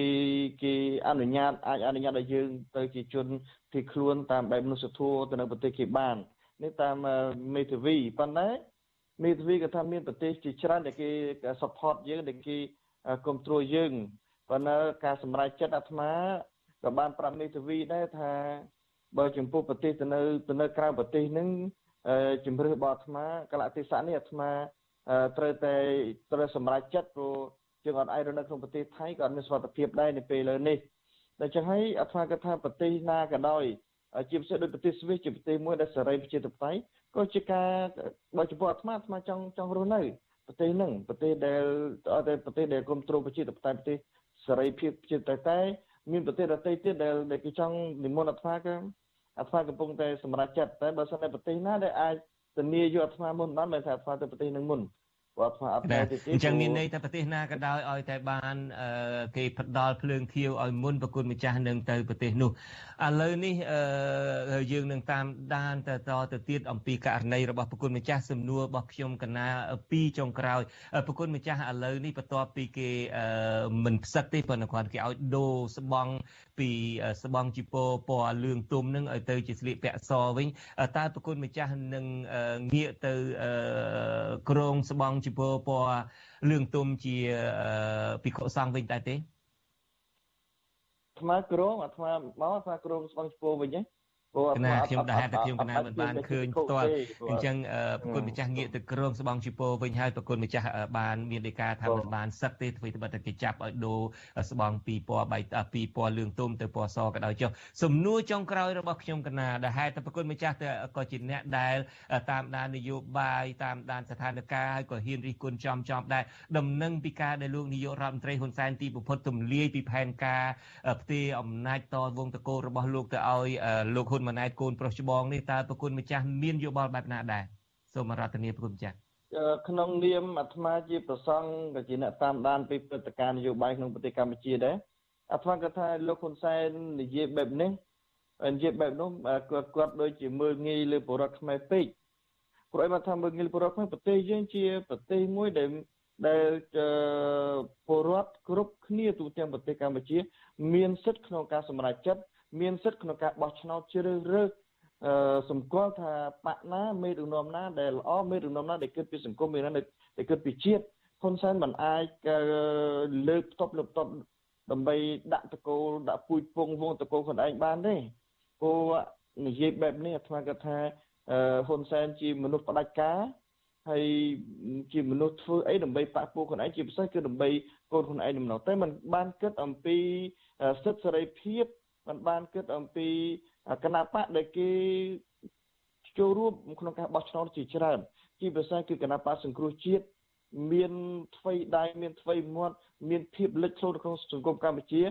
គេអនុញ្ញាតអាចអនុញ្ញាតឲ្យយើង ទៅជាជនភៀសខ្លួនតាមបែបមនុស្សធម៌ទៅនៅប្រទេសគេបាននេះតាមមេធាវីប៉ុន្តែមេធាវីក៏ថាមានប្រទេសជាច្រើនដែលគេ support យើងដែលគេគ្រប់គ្រងយើងប៉ុន្តែការសម្រេចចិត្តអាត្មាក៏បានប្រាប់មេធាវីដែរថា បើចំពោះប្រទេសទៅនៅទៅនៅក្រៅប្រទេសហ្នឹងជំរឿរបស់អាត្មាកលៈទេសៈនេះអាត្មាត្រូវតែត្រូវសម្រេចចិត្តព្រោះយើងអត់អាចរស់នៅក្នុងប្រទេសថៃក៏អត់មានសុខភាពដែរនៅពេលលើនេះដូច្នេះហើយអាត្មាគាត់ថាប្រទេសណាក៏ដោយជាពិសេសដូចប្រទេសស្វីសជាប្រទេសមួយដែលសេរីប្រជាធិបតេយ្យក៏ជាការបើចំពោះអាត្មាអាត្មាចង់ចង់រស់នៅប្រទេសហ្នឹងប្រទេសដែលអត់តែប្រទេសដែលគ្រប់គ្រងប្រជាធិបតេយ្យប្រទេសសេរីភាពប្រជាធិបតេយ្យ មានប្រទេសដទៃទៀតដែលដែលគេចង់និមន្តអាត្មាក៏អាត្មាកំពុងតែសម្រេចចិត្តតែបើសិនតែប្រទេសណាដែលអាចធានាយកអាត្មាមុនបានមិនថាអាត្មាទៅប្រទេសនឹងមុន គាត់ថាអត់ដែរទេអញ្ចឹងមានន័យថាប្រទេសណាក៏ដោយឲ្យតែបានគេផ្ដល់ភ្លើងធៀវឲ្យមុនប្រគុណម្ចាស់នឹងទៅប្រទេសនោះឥឡូវនេះយើងនឹងតាមដានទៅតទៅទៀតអំពីករណីរបស់ប្រគុណម្ចាស់សំណួររបស់ខ្ញុំកណាពីចុងក្រោយប្រគុណម្ចាស់ឥឡូវនេះបន្ទាប់ពីគេមិនផ្សឹកទេប៉ុន្តែគាត់គេឲ្យដូរស្បង់ ពីស្បង់ជីពោពណ៌លឿងទុំនឹងឲ្យទៅជាស្លៀកពាក់សវិញតើប្រគុណម្ចាស់នឹងងាកទៅក្រងស្បង់ជីពោពណ៌លឿងទុំជាភិក្ខុសង្ឃវិញតែទេថ្មក្រងអាថ្មមកអាថ្មក្រងស្បង់ឈ្មោះវិញណាព្រោះ គណៈខ្ញុំដែរតែខ្ញុំគណៈមិនបានឃើញផ្ទាល់អញ្ចឹងប្រគុណម្ចាស់ងាកទៅក្រងស្បង់ជីពោវិញហើយប្រគុណម្ចាស់បានមានដីកាថាមិនបានសឹកទេធ្វើត្បិតតែគេចាប់ឲ្យដូរស្បង់ពីពណ៌បៃពីពណ៌លឿងទុំទៅពណ៌សក៏ដោយចុះសំណួរចុងក្រោយរបស់ខ្ញុំគណៈដែលហេតុតែប្រគុណម្ចាស់ក៏ជាអ្នកដែលតាមដាននយោបាយតាមដានស្ថានភាពហើយក៏ហ៊ានរិះគន់ចំចំដែរដំណឹងពីការដែលលោកនាយករដ្ឋមន្ត្រីហ៊ុនសែនទីប្រពន្ធទម្លាយពីផែនការផ្ទេរអំណាចតវងតកោរបស់លោកទៅឲ្យលោកហ៊ុនម៉ាណែតកូនប្រុសច្បងនេះតើប្រគុណម្ចាស់មានយោបល់បែបណាដែរសូមរដ្ឋនីប្រគុណម្ចាស់ក្នុងនាមអាត្មាជាប្រសង់ក៏ជាអ្នកតាមដានពីព្រឹត្តិការណ៍នយោបាយក្នុងប្រទេសកម្ពុជាដែរអាត្មាគាត់ថាលោកហ៊ុនសែននិយាយបែបនេះនិយាយបែបនោះគាត់គាត់ដូចជាមើលងាយលើបរិវត្តខ្មែរពេកព្រោះឯមកថាមើលងាយបរិវត្តខ្មែរប្រទេសយើងជាប្រទេសមួយដែលដែលពលរដ្ឋគ្រប់គ្នាទូទាំងប្រទេសកម្ពុជា មានសិទ្ធិក្នុងការសម្រេចចិត្ត មានសិទ្ធិក្នុងការបោះឆ្នោតជ្រើសរើសអឺសម្គាល់ថាបកណាមេដឹកនាំណាដែលល្អមេដឹកនាំណាដែលគិតពីសង្គមមានណាដែលគិតពីជាតិហ៊ុនសែនមិនអាចលើកផ្ទប់លើកផ្ទប់ដើម្បីដាក់តកូលដាក់ពូជពងវងតកូលខ្លួនឯងបានទេព្រោះនិយាយបែបនេះអាត្មាគាត់ថាហ៊ុនសែនជាមនុស្សផ្ដាច់ការហើយជាមនុស្សធ្វើអីដើម្បីបាក់ពូខ្លួនឯងជាពិសេសគឺដើម្បីកូនខ្លួនឯងដំណោះតែมันបានគិតអំពីសិទ្ធិសេរីភាព មិនបានគិតអំពីគណៈបកដែលគេចូលរួមក្នុងការបោះឆ្នោតជាច្រើន ជាពិសេសគឺគណៈបកសង្គ្រោះជាតិមានថ្វីដៃមានថ្វីមាត់មានភាពលេចធ្លោនៅក្នុងសង្គមកម្ពុជា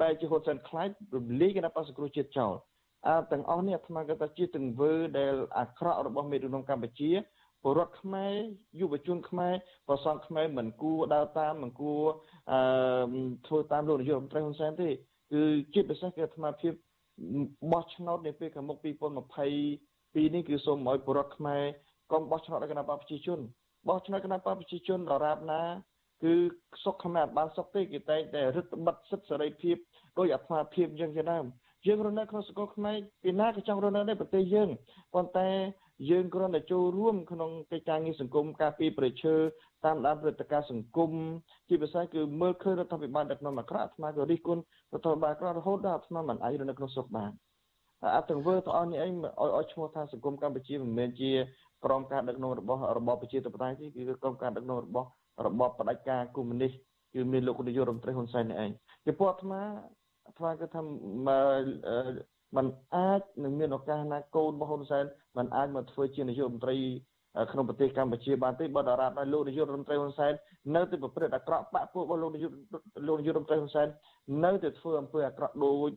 បែរជាហ៊ុនសែនខ្លាចរំលាយគណៈបកសង្គ្រោះជាតិចោលអើទាំងអស់នេះអាត្មាគាត់ថាជាទង្វើដែលអាក្រក់របស់មេដឹកនាំកម្ពុជាពលរដ្ឋខ្មែរយុវជនខ្មែរប្រសងខ្មែរមិនគួរដើរតាមមិនគួរអឺធ្វើតាមលោកនាយករដ្ឋមន្ត្រីហ៊ុនសែនទេ គឺជាពិសេសគឺអាត្មាភាពបោះឆ្នោតនៅពេលខាងមុខ2022នេះគឺសូមឲ្យពលរដ្ឋខ្មែរកុំបោះឆ្នោតឲ្យគណៈបកប្រជាជនបោះឆ្នោតគណៈបកប្រជាជនដរាបណា គឺសុខខ្មែរបានសុខទេគេតែងតែរឹតបន្តឹងសិទ្ធិសេរីភាពដោយអាត្មាភាពយ៉ាងជាដើមយើងរស់នៅក្នុងសង្គមខ្មែរពីណាក៏ចង់រស់នៅដែរប្រទេសយើងប៉ុន្តែ យើងគ្រាន់តែចូលរួមក្នុងកិច្ចការងារសង្គមការពារប្រជាតាមដានព្រឹត្តិការណ៍សង្គមជាភាសាគឺមើលឃើញរដ្ឋាភិបាលដឹកនាំអាក្រក់អាត្មាក៏រិះគន់រដ្ឋាភិបាលអាក្រក់រហូតដល់អាត្មាមិនអាចរស់នៅក្នុងសុខបានអាទង្វើទាំងអស់នេះឯងឲ្យឲ្យឈ្មោះថាសង្គមកម្ពុជាមិនមែនជាក្រមការដឹកនាំរបស់របបប្រជាធិបតេយ្យទេគឺក្រមការដឹកនាំរបស់របបផ្ដាច់ការកុម្មុយនីសគឺមានលោកនាយករដ្ឋមន្ត្រីហ៊ុនសែននេះឯងពីព្រោះអាត្មាអាត្មាគឺថា มันអាចនឹងមានឱកាសណាកូនរបស់ហ៊ុនសែនมันអាចមកធ្វើជានាយករដ្ឋមន្ត្រីក្នុងប្រទេសកម្ពុជាបានទេបើតារាបដោយលោកនាយករដ្ឋមន្ត្រីហ៊ុនសែននៅតែប្រព្រឹត្តអាក្រក់បាក់ពួករបស់លោកនាយកលោកនាយករដ្ឋមន្ត្រីហ៊ុនសែននៅតែធ្វើអំពើអាក្រក់ដូច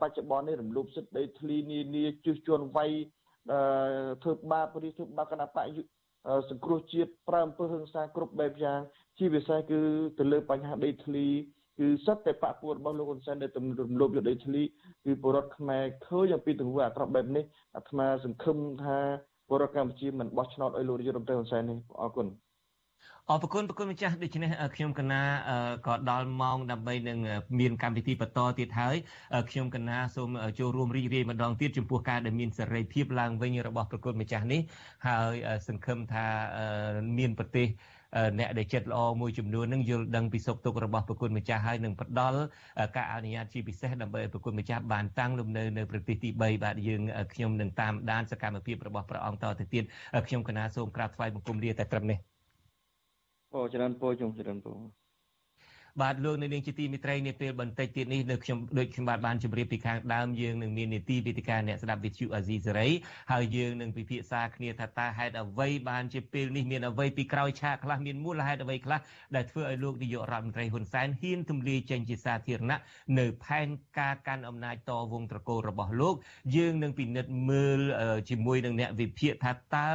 បច្ចុប្បន្ននេះរំលោភសិទ្ធិដីធ្លីនានាជិះជួនវាយធ្វើបាបឬធ្វើបាបគណៈបកសង្គ្រោះជាតិប្រើអំពើហិង្សាគ្រប់បែបយ៉ាងជាពិសេសគឺទៅលើបញ្ហាដីធ្លីគឺសិតតែបពុតរបស់លោកហ៊ុនសែនដែលទំរំលោភយកដីធ្លី គឺពលរដ្ឋខ្មែរឃើញអំពីទង្វើអាក្រក់បែបនេះអាត្មាសង្ឃឹមថាពលរដ្ឋកម្ពុជាមិនបោះឆ្នោតឲ្យលោកនាយករដ្ឋមន្ត្រីហ៊ុនសែននេះអរគុណអរគុណប្រគុណម្ចាស់ដូច្នេះខ្ញុំកណាក៏ដល់ម៉ោងដើម្បីនឹងមានកម្មវិធីបន្តទៀតហើយខ្ញុំកណាសូមចូលរួមរីករាយម្ដងទៀតចំពោះការដែលមានសេរីភាពឡើងវិញរបស់ប្រគុណម្ចាស់នេះហើយសង្ឃឹមថាមានប្រទេស អ្នកដែលចិត្តល្អមួយចំនួននឹងយល់ដឹងពីសុខទុក្ខរបស់ប្រគុណម្ចាស់ហើយនឹងផ្ដល់ការអនុញ្ញាតជាពិសេសដើម្បីឲ្យប្រគុណម្ចាស់បានតាំងលំនៅនៅប្រទេសទី3បាទយើងខ្ញុំនឹងតាមដានសកម្មភាពរបស់ព្រះអង្គតទៅទៀតខ្ញុំកណាសូមក្រាបថ្វាយបង្គំលាតែត្រឹមនេះអូច្រើនពរជុំច្រើនពរ បាទលោកនៅនាងជាទីមិត្តរីនាពេលបន្តិចទៀតនេះនៅខ្ញុំដូចខ្ញុំបាទបានជម្រាបពីខាងដើមយើងនឹងមាននីតិវិទ្យាអ្នកស្ដាប់វិទ្យុអាស៊ីសេរីហើយយើងនឹងពិភាក្សាគ្នាថាតើហេតុអ្វីបានជាពេលនេះមានអ្វីពីក្រោយឆាកខ្លះមានមូលហេតុអ្វីខ្លះដែលធ្វើឲ្យលោកនាយករដ្ឋមន្ត្រីហ៊ុនសែនហ៊ានទម្លាយចេញជាសាធារណៈនៅផែនការកាន់អំណាចតវងត្រកូលរបស់លោក យើងនឹងពិនិត្យមើលជាមួយនឹងអ្នកវិភាគថាតើ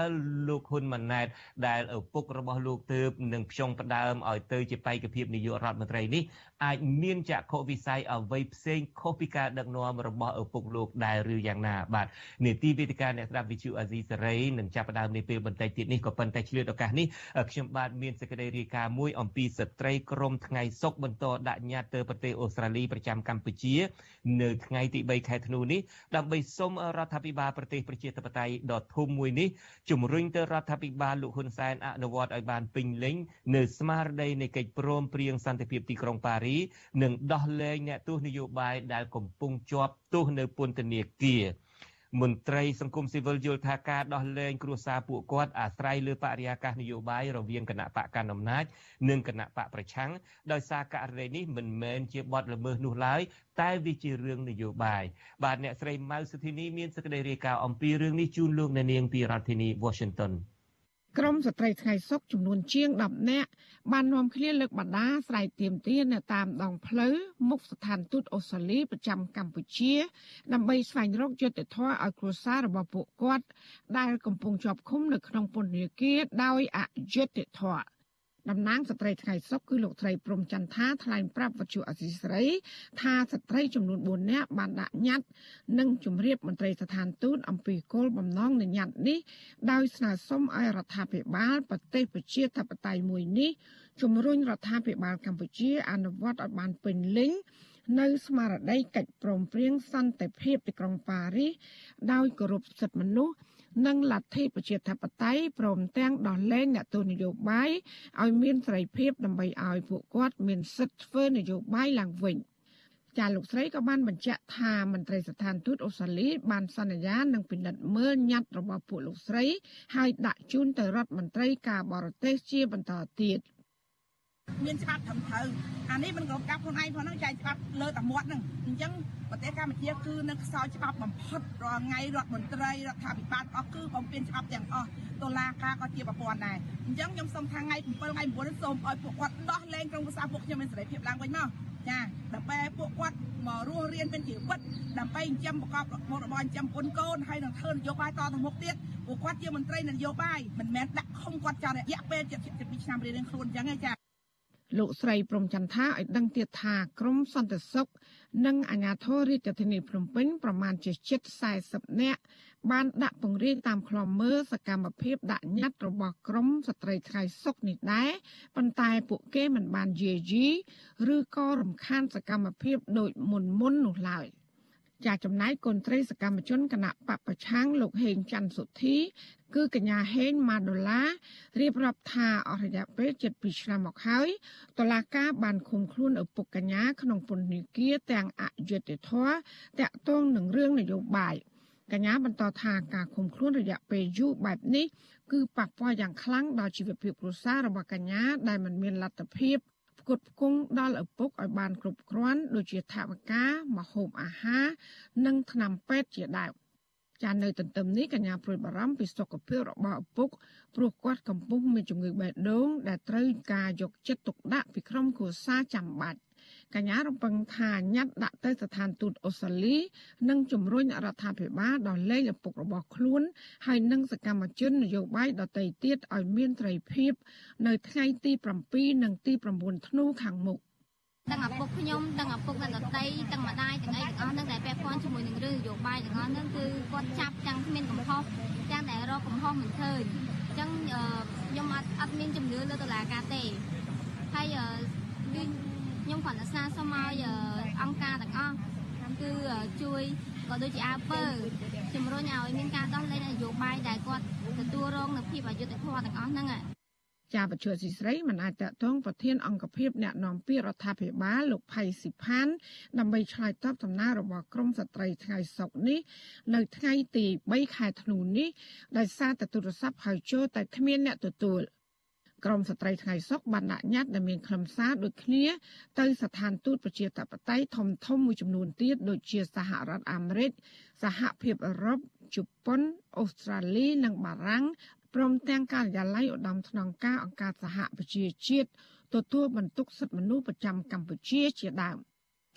លោកហ៊ុនម៉ាណែតដែលឪពុករបស់លោកទើបនឹងផ្ចង់ផ្ដើមឲ្យទៅជាបេក្ខភាពនាយករដ្ឋមន្ត្រីอะไรนี่អាចមានចក្ខុវិស័យអ្វីផ្សេងខុសពីការដឹកនាំរបស់ឪពុកលោកដែរឬយ៉ាងណាបាទនីតិវិទ្យាអ្នកស្ដាប់វិទ្យុអាស៊ីសេរីនឹងចាប់ផ្ដើមនាពេលបន្តិចទៀតនេះក៏ប៉ុន្តែឆ្លៀតឱកាសនេះខ្ញុំបាទមានសេចក្តីរាយការណ៍មួយអំពីស្ត្រីក្រមថ្ងៃសុកបន្តដាក់ញត្តិទៅប្រទេសអូស្ត្រាលីប្រចាំកម្ពុជា នៅថ្ងៃទី3ខែធ្នូនេះដើម្បីសុំរដ្ឋាភិបាលប្រទេសប្រជាធិបតេយ្យដ៏ធំមួយនេះជំរុញទៅរដ្ឋាភិបាលលោកហ៊ុនសែនអនុវត្តឲ្យបានពេញលេញនៅស្មារតីនៃកិច្ចព្រមព្រៀងសន្តិភាពទីក្រុងប៉ារីនឹងដោះលែងអ្នកទោសនយោបាយដែលកំពុងជាប់ទោសនៅពន្ធនាគារមន្ត្រីសង្គមស៊ីវិលយល់ថាការដោះលែងគ្រួសារពួកគាត់អាស្រ័យលើបរិយាកាសនយោបាយរវាងគណៈបកកណ្ដាលអំណាចនិងគណៈបកប្រឆាំងដោយសារករណីនេះមិនមែនជាបទល្មើសនោះឡើយតែវាជារឿងនយោបាយបាទអ្នកស្រីម៉ៅសុធីនីមានសេចក្តីរាយការណ៍អំពីរឿងនេះជូនលោកអ្នកនាងពីរដ្ឋធានី Washington ក្រមស្ត្រីថ្ងៃសុកចំនួនជាង10នាក់បាននាំគ្នាលើកបដាស្រ័យទៀមទានៅតាមដងផ្លូវមុខស្ថានទូតអូស្ត្រាលីប្រចាំកម្ពុជា ដើម្បីស្វែងរកយុត្តិធម៌ឲ្យគ្រួសាររបស់ពួកគាត់ដែលកំពុងជាប់ឃុំនៅក្នុងពន្ធនាគារដោយអយុត្តិធម៌ តំណាងស្ត្រីថ្ងៃសុកគឺលោកត្រីព្រំចន្ទថាថ្លែងប្រាប់វិទ្យុអសីស្រី ថាស្ត្រីចំនួន4នាក់បានដាក់ញត្តិនិងជម្រាបមន្ត្រីស្ថានទូតអំពីគោលបំណងនៃញត្តិនេះដោយស្នើសុំឲ្យរដ្ឋាភិបាលប្រទេសប្រជាធិបតេយ្យមួយនេះជំរុញរដ្ឋាភិបាលកម្ពុជាអនុវត្តឲ្យបានពេញលេញនៅស្មារតីកិច្ចព្រមព្រៀងសន្តិភាពទីក្រុងប៉ារីសដោយគោរពសិទ្ធិមនុស្ស និងលទ្ធិប្រជាធិបតេយ្យព្រមទាំងដោះលែងអ្នកទោសនយោបាយឲ្យមានសេរីភាពដើម្បីឲ្យពួកគាត់មានសិទ្ធិធ្វើនយោបាយឡើងវិញចាលោកស្រីក៏បានបញ្ជាក់ថាមន្ត្រីស្ថានទូតអូស្ត្រាលីបានសន្យានឹងពិនិត្យមើលញត្តិរបស់ពួកលោកស្រី ហើយដាក់ជូនទៅរដ្ឋមន្ត្រីការបរទេសជាបន្តទៀត មានច្បាប់ត្រឹមត្រូវអានេះមិនក៏កាប់ខ្លួនឯងផងហ្នឹងចែកច្បាប់លើតែមាត់ហ្នឹងអញ្ចឹងប្រទេសកម្ពុជាគឺនៅខ្សោយច្បាប់បំផុតរាល់ថ្ងៃរដ្ឋមន្ត្រីរដ្ឋាភិបាលអស់គឺបំពេញច្បាប់ទាំងអស់តុលាការក៏ជាប្រព័ន្ធដែរអញ្ចឹងខ្ញុំសូមថាថ្ងៃ7ថ្ងៃ9នេះសូមឲ្យពួកគាត់ដោះលែងក្រុមប្រឹក្សាពួកខ្ញុំមានសេរីភាពឡើងវិញមកចាដើម្បីពួកគាត់មករស់រៀនមានជីវិតដើម្បីចិញ្ចឹមប្រកបមុខរបរចិញ្ចឹមកូនកូនហើយនឹងធ្វើនយោបាយតទៅមុខទៀតពួកគាត់ជាមន្ត្រីនយោបាយមិនមែនដាក់ឃុំគាត់ចោលរយៈពេល72ឆ្នាំរៀងៗខ្លួនអញ្ចឹងឯងចា លោកស្រីព្រំចន្ទថាឲ្យដឹងទៀតថាក្រមសន្តិសុខនិងអាជ្ញាធររាជធានីភ្នំពេញប្រមាណជាជិត40នាក់បានដាក់ពង្រាយតាមខ្លំមើលសកម្មភាពដាក់ញត្តិរបស់ក្រមស្ត្រីថ្ងៃសុកនេះដែរប៉ុន្តែពួកគេមិនបានយាយីឬក៏រំខានសកម្មភាពដូចមុនមុននោះឡើយ។ចាចំណាយកូនត្រីសកម្មជនគណៈបពប្រឆាំងលោកហេងច័ន្ទសុធី គឺកញ្ញាហេងម៉ាដុល្លាររៀបរាប់ថាអស់រយៈពេល7ឆ្នាំមកហើយតឡាកាបានឃុំខ្លួនឪពុកកញ្ញាក្នុងពន្ធនាគារទាំងអយុត្តិធម៌តាក់ទងនឹងរឿងនយោបាយកញ្ញាបន្តថាការឃុំខ្លួនរយៈពេលយូរបែបនេះគឺប៉ះពាល់យ៉ាងខ្លាំងដល់ជីវភាពគ្រួសាររបស់កញ្ញាដែលមិនមានលទ្ធភាពផ្គត់ផ្គង់ដល់ឪពុកឲ្យបានគ្រប់គ្រាន់ដូចជាថវិកាម្ហូបអាហារនិងថ្នាំពេទ្យជាដើម ចាននៅទន្ទឹមនេះកញ្ញាព្រួយបារម្ភពីសុខភាពរបស់ឪពុកព្រោះគាត់កំពុងមានជំងឺបេះដូងដែលត្រូវការយកចិត្តទុកដាក់ពីក្រុមគ្រួសារចាំបាច់កញ្ញារំពឹងថាញត្តិដាក់ទៅស្ថានទូតអូស្ត្រាលីនិងជំរុញរដ្ឋាភិបាលដល់លែងឪពុករបស់ខ្លួន ហើយនិងសកម្មជននយោបាយដទៃទៀតឲ្យមានត្រីភាព នៅថ្ងៃទី7និងទី9ធ្នូខាងមុខ ទាំងឪពុកខ្ញុំទាំងឪពុកអ្នកដតីទាំងម្ដាយទាំងអីទាំងអស់ហ្នឹងដែលពាក់ព័ន្ធជាមួយនឹងរឿងនយោបាយទាំងអស់ហ្នឹងគឺគាត់ចាប់ទាំងគ្មានកំហុសទាំងដែលរកកំហុសមិនឃើញអញ្ចឹងខ្ញុំអត់អត់មានជំនឿលើតុលាការទេហើយខ្ញុំគ្រាន់តែស្នើសុំឲ្យអង្គការទាំងអស់គឺជួយក៏ដូចជាអើពើជំរុញឲ្យមានការដោះលែងនយោបាយដែលគាត់ទទួលរងនូវភាពអយុត្តិធម៌ទាំងអស់ហ្នឹង ចាបច្ចុប្បន្នស៊ីស្រីមិនអាចតតងប្រធានអង្គភិបអ្នកនាំពាក្យរដ្ឋាភិបាលលោកផៃស៊ីផានដើម្បីឆ្លើយតបដំណើររបស់ក្រមស្ត្រីថ្ងៃសុកនេះ នៅថ្ងៃទី3ខែធ្នូនេះដោយសារតែទូរស័ព្ទហៅចូលតែគ្មានអ្នកទទួលក្រមស្ត្រីថ្ងៃសុកបានដាក់ញត្តិដែលមានខ្លឹមសារដូចគ្នាទៅស្ថានទូតប្រជាធិបតេយ្យធំធំមួយចំនួនទៀតដូចជាសហរដ្ឋអាមេរិកសហភាពអឺរ៉ុបជប៉ុនអូស្ត្រាលីនិងបារាំង ព្រមទាំងការិយាល័យឧត្តមស្នងការអង្គការសហប្រជាជាតិទទួលបន្ទុកសិទ្ធិមនុស្សប្រចាំកម្ពុជាជាដើម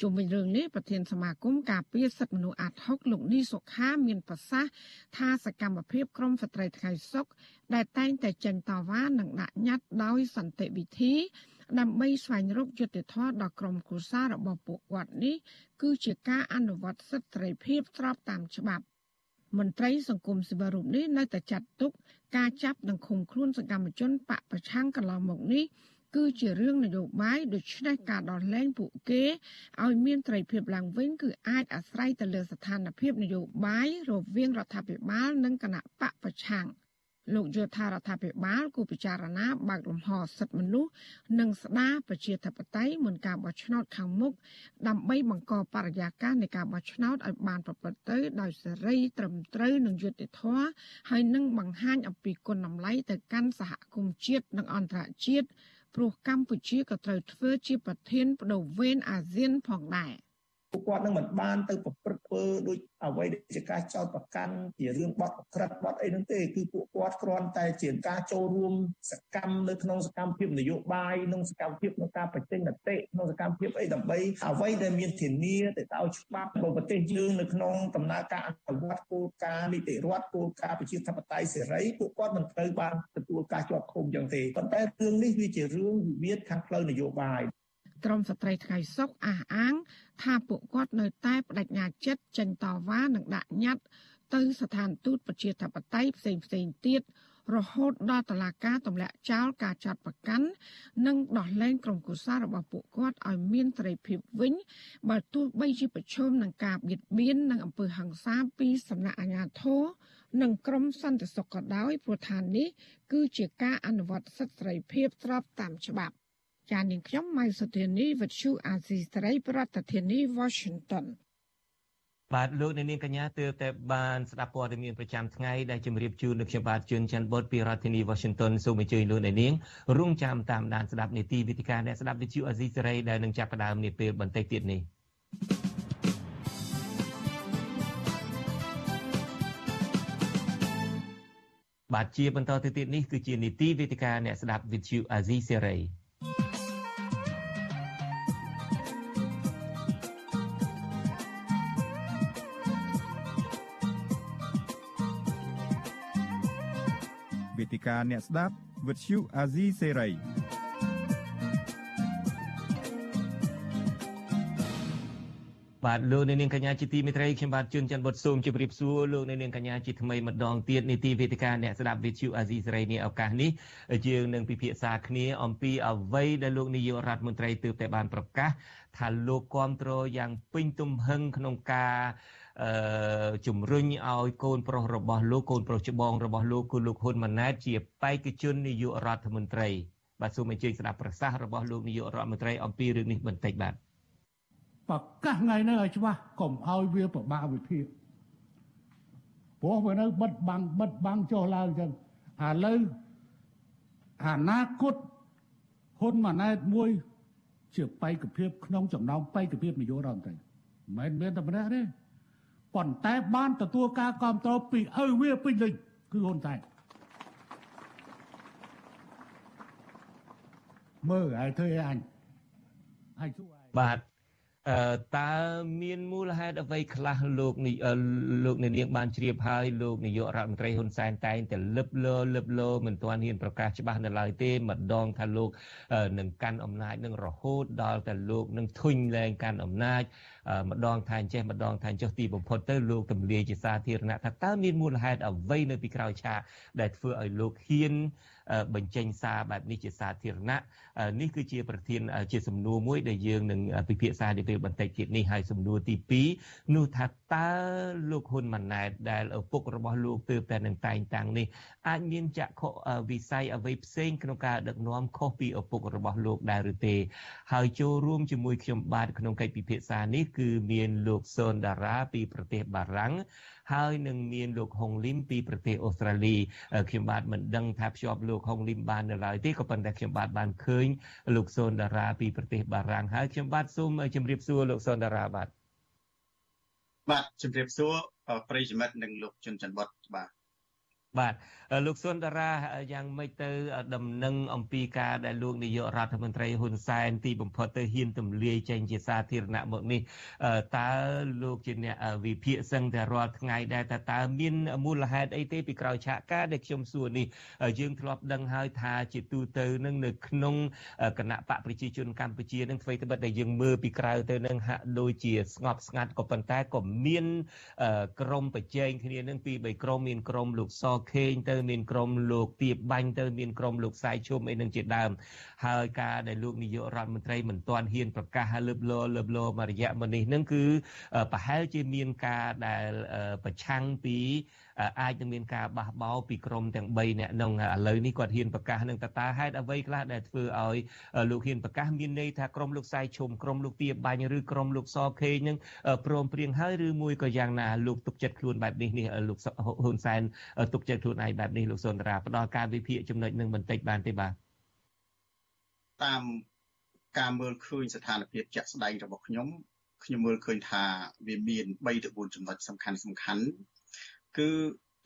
ជុំវិញរឿងនេះប្រធានសមាគមការពារសិទ្ធិមនុស្សអាត់ហុកលោកនីសុខាមានប្រសាសន៍ថាសកម្មភាពក្រមស្ត្រីថ្ងៃសុកដែលតែងតែចេញតវ៉ានិងដាក់ញត្តិដោយសន្តិវិធី ដើម្បីស្វែងរកយុត្តិធម៌ដល់ក្រុមគូសាររបស់ពួកគាត់នេះគឺជាការអនុវត្តសិទ្ធិសេរីភាពស្របតាមច្បាប់មន្ត្រីសង្គមស៊ីវិលរូបនេះនៅតែចាត់ទុក ការចាប់និងឃុំខ្លួនសកម្មជនបកប្រឆាំងកន្លងមកនេះគឺជារឿងនយោបាយដូច្នេះការដោះលែងពួកគេឲ្យមានត្រីភាពឡើងវិញគឺអាចអាស្រ័យទៅលើស្ថានភាពនយោបាយរវាងរដ្ឋាភិបាលនិងគណៈបកប្រឆាំង លោកយល់ថារដ្ឋាភិបាលគូពិចារណាបើកលំហសិទ្ធិមនុស្សនិងស្ដារប្រជាធិបតេយ្យមុនការបោះឆ្នោតខាងមុខដើម្បីបង្កបរិយាកាសនៃការបោះឆ្នោតឲ្យបានប្រព្រឹត្តទៅដោយសេរី ត្រឹមត្រូវនិងយុត្តិធម៌ហើយនឹងបង្ហាញអំពីគុណតម្លៃទៅកាន់សហគមន៍ជាតិនិងអន្តរជាតិព្រោះកម្ពុជាក៏ត្រូវធ្វើជាប្រធានបដូវវេនអាស៊ានផងដែរ។ ពួកគាត់នឹងមិនបានទៅប្រព្រឹត្តធ្វើដូចអ្វីដែលជាការចោទប្រកាន់ជារឿងបទអក្រិតបទអីហ្នឹងទេគឺពួកគាត់គ្រាន់តែជាការចូលរួមសកម្មនៅក្នុងសកម្មភាពនយោបាយនិងសកម្មភាពក្នុងការបញ្ចេញមតិក្នុងសកម្មភាពអីដើម្បីអ្វីដែលមានធានាទៅដោយច្បាប់របស់ប្រទេសយើងនៅក្នុងដំណើរការអនុវត្តគោលការណ៍នីតិរដ្ឋគោលការណ៍ប្រជាធិបតេយ្យសេរីពួកគាត់មិនត្រូវបានទទួលការជាប់ឃុំយ៉ាងទេប៉ុន្តែរឿងនេះវាជារឿងវិវាទខាងផ្លូវនយោបាយ ក្រមស្ត្រីថ្ងៃសុកអះអាង ថាពួកគាត់នៅតែបដិញ្ញាចិត្តចេញតវ៉ានិងដាក់ញត្តិទៅស្ថានទូតប្រជាធិបតេយ្យផ្សេងផ្សេងទៀតរហូតដល់តឡាការទម្លាក់ចោលការចាត់ប្រកាន់និងដោះលែងក្រុមគូសាររបស់ពួកគាត់ឲ្យមានសេរីភាពវិញបើទោះបីជាប្រឈមនឹងការបៀតបៀននិងអំពើហិង្សាពីសំណាក់អាជ្ញាធរនិងក្រមសន្តិសុខក៏ដោយព្រោះថានេះគឺជាការអនុវត្តសិទ្ធិសេរីភាពស្របតាមច្បាប់ ចានាងខ្ញុំម៉ៃសុធានីវិទ្យុអាស៊ីសេរីប្រធានាធិបតី Washington បាទលោកអ្នកនាងកញ្ញាទើបតែបានស្ដាប់ព័ត៌មានប្រចាំថ្ងៃដែលជម្រាបជូនលោកខ្ញុំបាទជួនច័ន្ទបុតពីរដ្ឋធានី Washington សូមអញ្ជើញលោកអ្នកនាងរងចាំតាមដានស្ដាប់នីតិវិទ្យាអ្នកស្ដាប់វិទ្យុអាស៊ីសេរីដែលនឹងចាប់ផ្ដើមនាពេលបន្តិចទៀតនេះបាទជាបន្តទៅទៀតនេះគឺជានីតិវិទ្យាអ្នកស្ដាប់វិទ្យុអាស៊ីសេរី វេទិកាអ្នកស្ដាប់វិទ្យុអាស៊ីសេរីបាទលោកអ្នកនាងកញ្ញាជាទីមេត្រីខ្ញុំបាទជួនច័ន្ទបុតសូមជម្រាបសួរលោកអ្នកនាងកញ្ញាជាថ្មីម្ដងទៀតនីតិវេទិកាអ្នកស្ដាប់វិទ្យុអាស៊ីសេរីនេះឱកាសនេះយើងនឹងពិភាក្សាគ្នាអំពីអ្វីដែលលោកនាយករដ្ឋមន្ត្រីទើបតែបានប្រកាសថាលោកគ្រប់គ្រងយ៉ាងពេញទំហឹងក្នុងការ អឺជំរុញឲ្យកូនប្រុសរបស់លោកកូនប្រុសច្បងរបស់លោកគឺលោកហ៊ុនម៉ាណែតជាបេក្ខជននាយករដ្ឋមន្ត្រីបាទសូមអញ្ជើញស្ដាប់ប្រសាសន៍របស់លោកនាយករដ្ឋមន្ត្រីអំពីរឿងនេះបន្តិចបាទប្រកាសថ្ងៃនេះឲ្យច្បាស់កុំឲ្យវាប្របាវិភាគព្រោះវានៅបិទបាំងបិទបាំងចុះឡើងចឹងឥឡូវអនាគតហ៊ុនម៉ាណែតមួយ ជាបេក្ខភាពក្នុងចំណោមបេក្ខភាពនយោបាយរដ្ឋមន្ត្រីមិនមែនតែម្នាក់ទេ ប៉ុន្តែបានទទួលការគ្រប់គ្រងពីឪវាពេញលេញគឺហ៊ុនសែនមើលឲ្យធ្វើអញឲ្យសួរបាទអឺតើមានមូលហេតុអ្វីខ្លះលោកលោកនាងបានជ្រាបហើយលោកនាយករដ្ឋមន្ត្រីហ៊ុនសែនតែងតែលឹបលលឹបលមិនទាន់ហ៊ានប្រកាសច្បាស់នៅឡើយទេម្ដងថាលោកនឹងកាន់អំណាចនឹងរហូតដល់តែលោកនឹងធុញលែងកាន់អំណាច ម្ដងថាអញ្ចេះម្ដងថាអញ្ចោះទីបំផុតទៅលោកទម្លាយជាសាធារណៈថាតើមានមូលហេតុអ្វីនៅពីក្រោយឆាកដែលធ្វើឲ្យលោកហ៊ានបញ្ចេញសារបែបនេះជាសាធារណៈនេះគឺជាប្រធានជាសំណួរមួយដែលយើងនឹងពិភាក្សានាពេលបន្តិចទៀតនេះហើយសំណួរទី2នោះថាតើលោកហ៊ុនម៉ាណែតដែលឪពុករបស់លោកទើបតែនឹងតែងតាំងនេះអាចមានចក្ខុវិស័យអ្វីផ្សេងក្នុងការដឹកនាំខុសពីឪពុករបស់លោកដែរឬទេ ហើយចូលរួមជាមួយខ្ញុំបាទក្នុងកិច្ចពិភាក្សានេះគឺមានលោកសុនដារ៉ាពីប្រទេសបារាំងហើយនឹងមានលោកហុងលីមពីប្រទេសអូស្ត្រាលីខ្ញុំបាទមិនដឹងថាភ្ជាប់លោកហុងលីមបាននៅឡើយទេក៏ប៉ុន្តែខ្ញុំបាទបានឃើញលោកសូនដារ៉ាពីប្រទេសបារាំងហើយខ្ញុំបាទសូមជម្រាបសួរលោកសូនដារ៉ាបាទបាទជម្រាបសួរប្រិយមិត្តនិងលោកជុនច័ន្ទវត្តបាទ បាទលោកសុនតារាយ៉ាងម៉េចទៅដំណឹងអំពីការដែលលោកនាយករដ្ឋមន្ត្រីហ៊ុនសែនទីបំផុតទៅហ៊ានទម្លាយចេញជាសាធារណៈមកនេះតើលោកជាអ្នកវិភាគសឹងតែរាល់ថ្ងៃដែរតើតើមានមូលហេតុអីទេពីក្រោយឆាកការដែលខ្ញុំសួរនេះយើងធ្លាប់ដឹងហើយថាជាទូទៅនឹងនៅក្នុងគណៈបកប្រជាជនកម្ពុជានឹងធ្វើត្បិតតែយើងមើលពីក្រៅទៅនឹងហាក់ដូចជាស្ងប់ស្ងាត់ក៏ប៉ុន្តែក៏មានក្រុមប្រជែងគ្នានឹងពីបីក្រុមមានក្រុមលោកសខេងទៅមានក្រុមលោកទៀបបាញ់ទៅមានក្រុមលោកសាយឈុំអីនឹងជាដើមហើយការដែលលោកនាយករដ្ឋមន្ត្រីមិនទាន់ហ៊ានប្រកាសលើបលោលើបលោមួយរយៈមុននេះនឹងគឺប្រហែលជាមានការដែលប្រឆាំងពី អាចនឹងមានការបះបោរពីក្រមទាំង3នាក់នឹងឥឡូវនេះគាត់ហ៊ានប្រកាសនឹងតើតើហេតុអ្វីខ្លះដែលធ្វើឲ្យលោកហ៊ានប្រកាសមានន័យថាក្រមលោកសាយឈុំក្រមលោកទាបាញ់ឬក្រមលោកសខេងនឹងព្រមព្រៀងហើយឬមួយក៏យ៉ាងណាលោកទុកចិត្តខ្លួនបែបនេះនេះលោកហ៊ុនសែនទុកចិត្តខ្លួនឯងបែបនេះលោកសុនរាផ្ដល់ការវិភាគចំណុចនឹងបន្តិចបានទេបាទតាមការមើលឃើញស្ថានភាពជាក់ស្ដែងរបស់ខ្ញុំខ្ញុំមើលឃើញថាវាមាន3ទៅ4ចំណុចសំខាន់សំខាន់ គឺ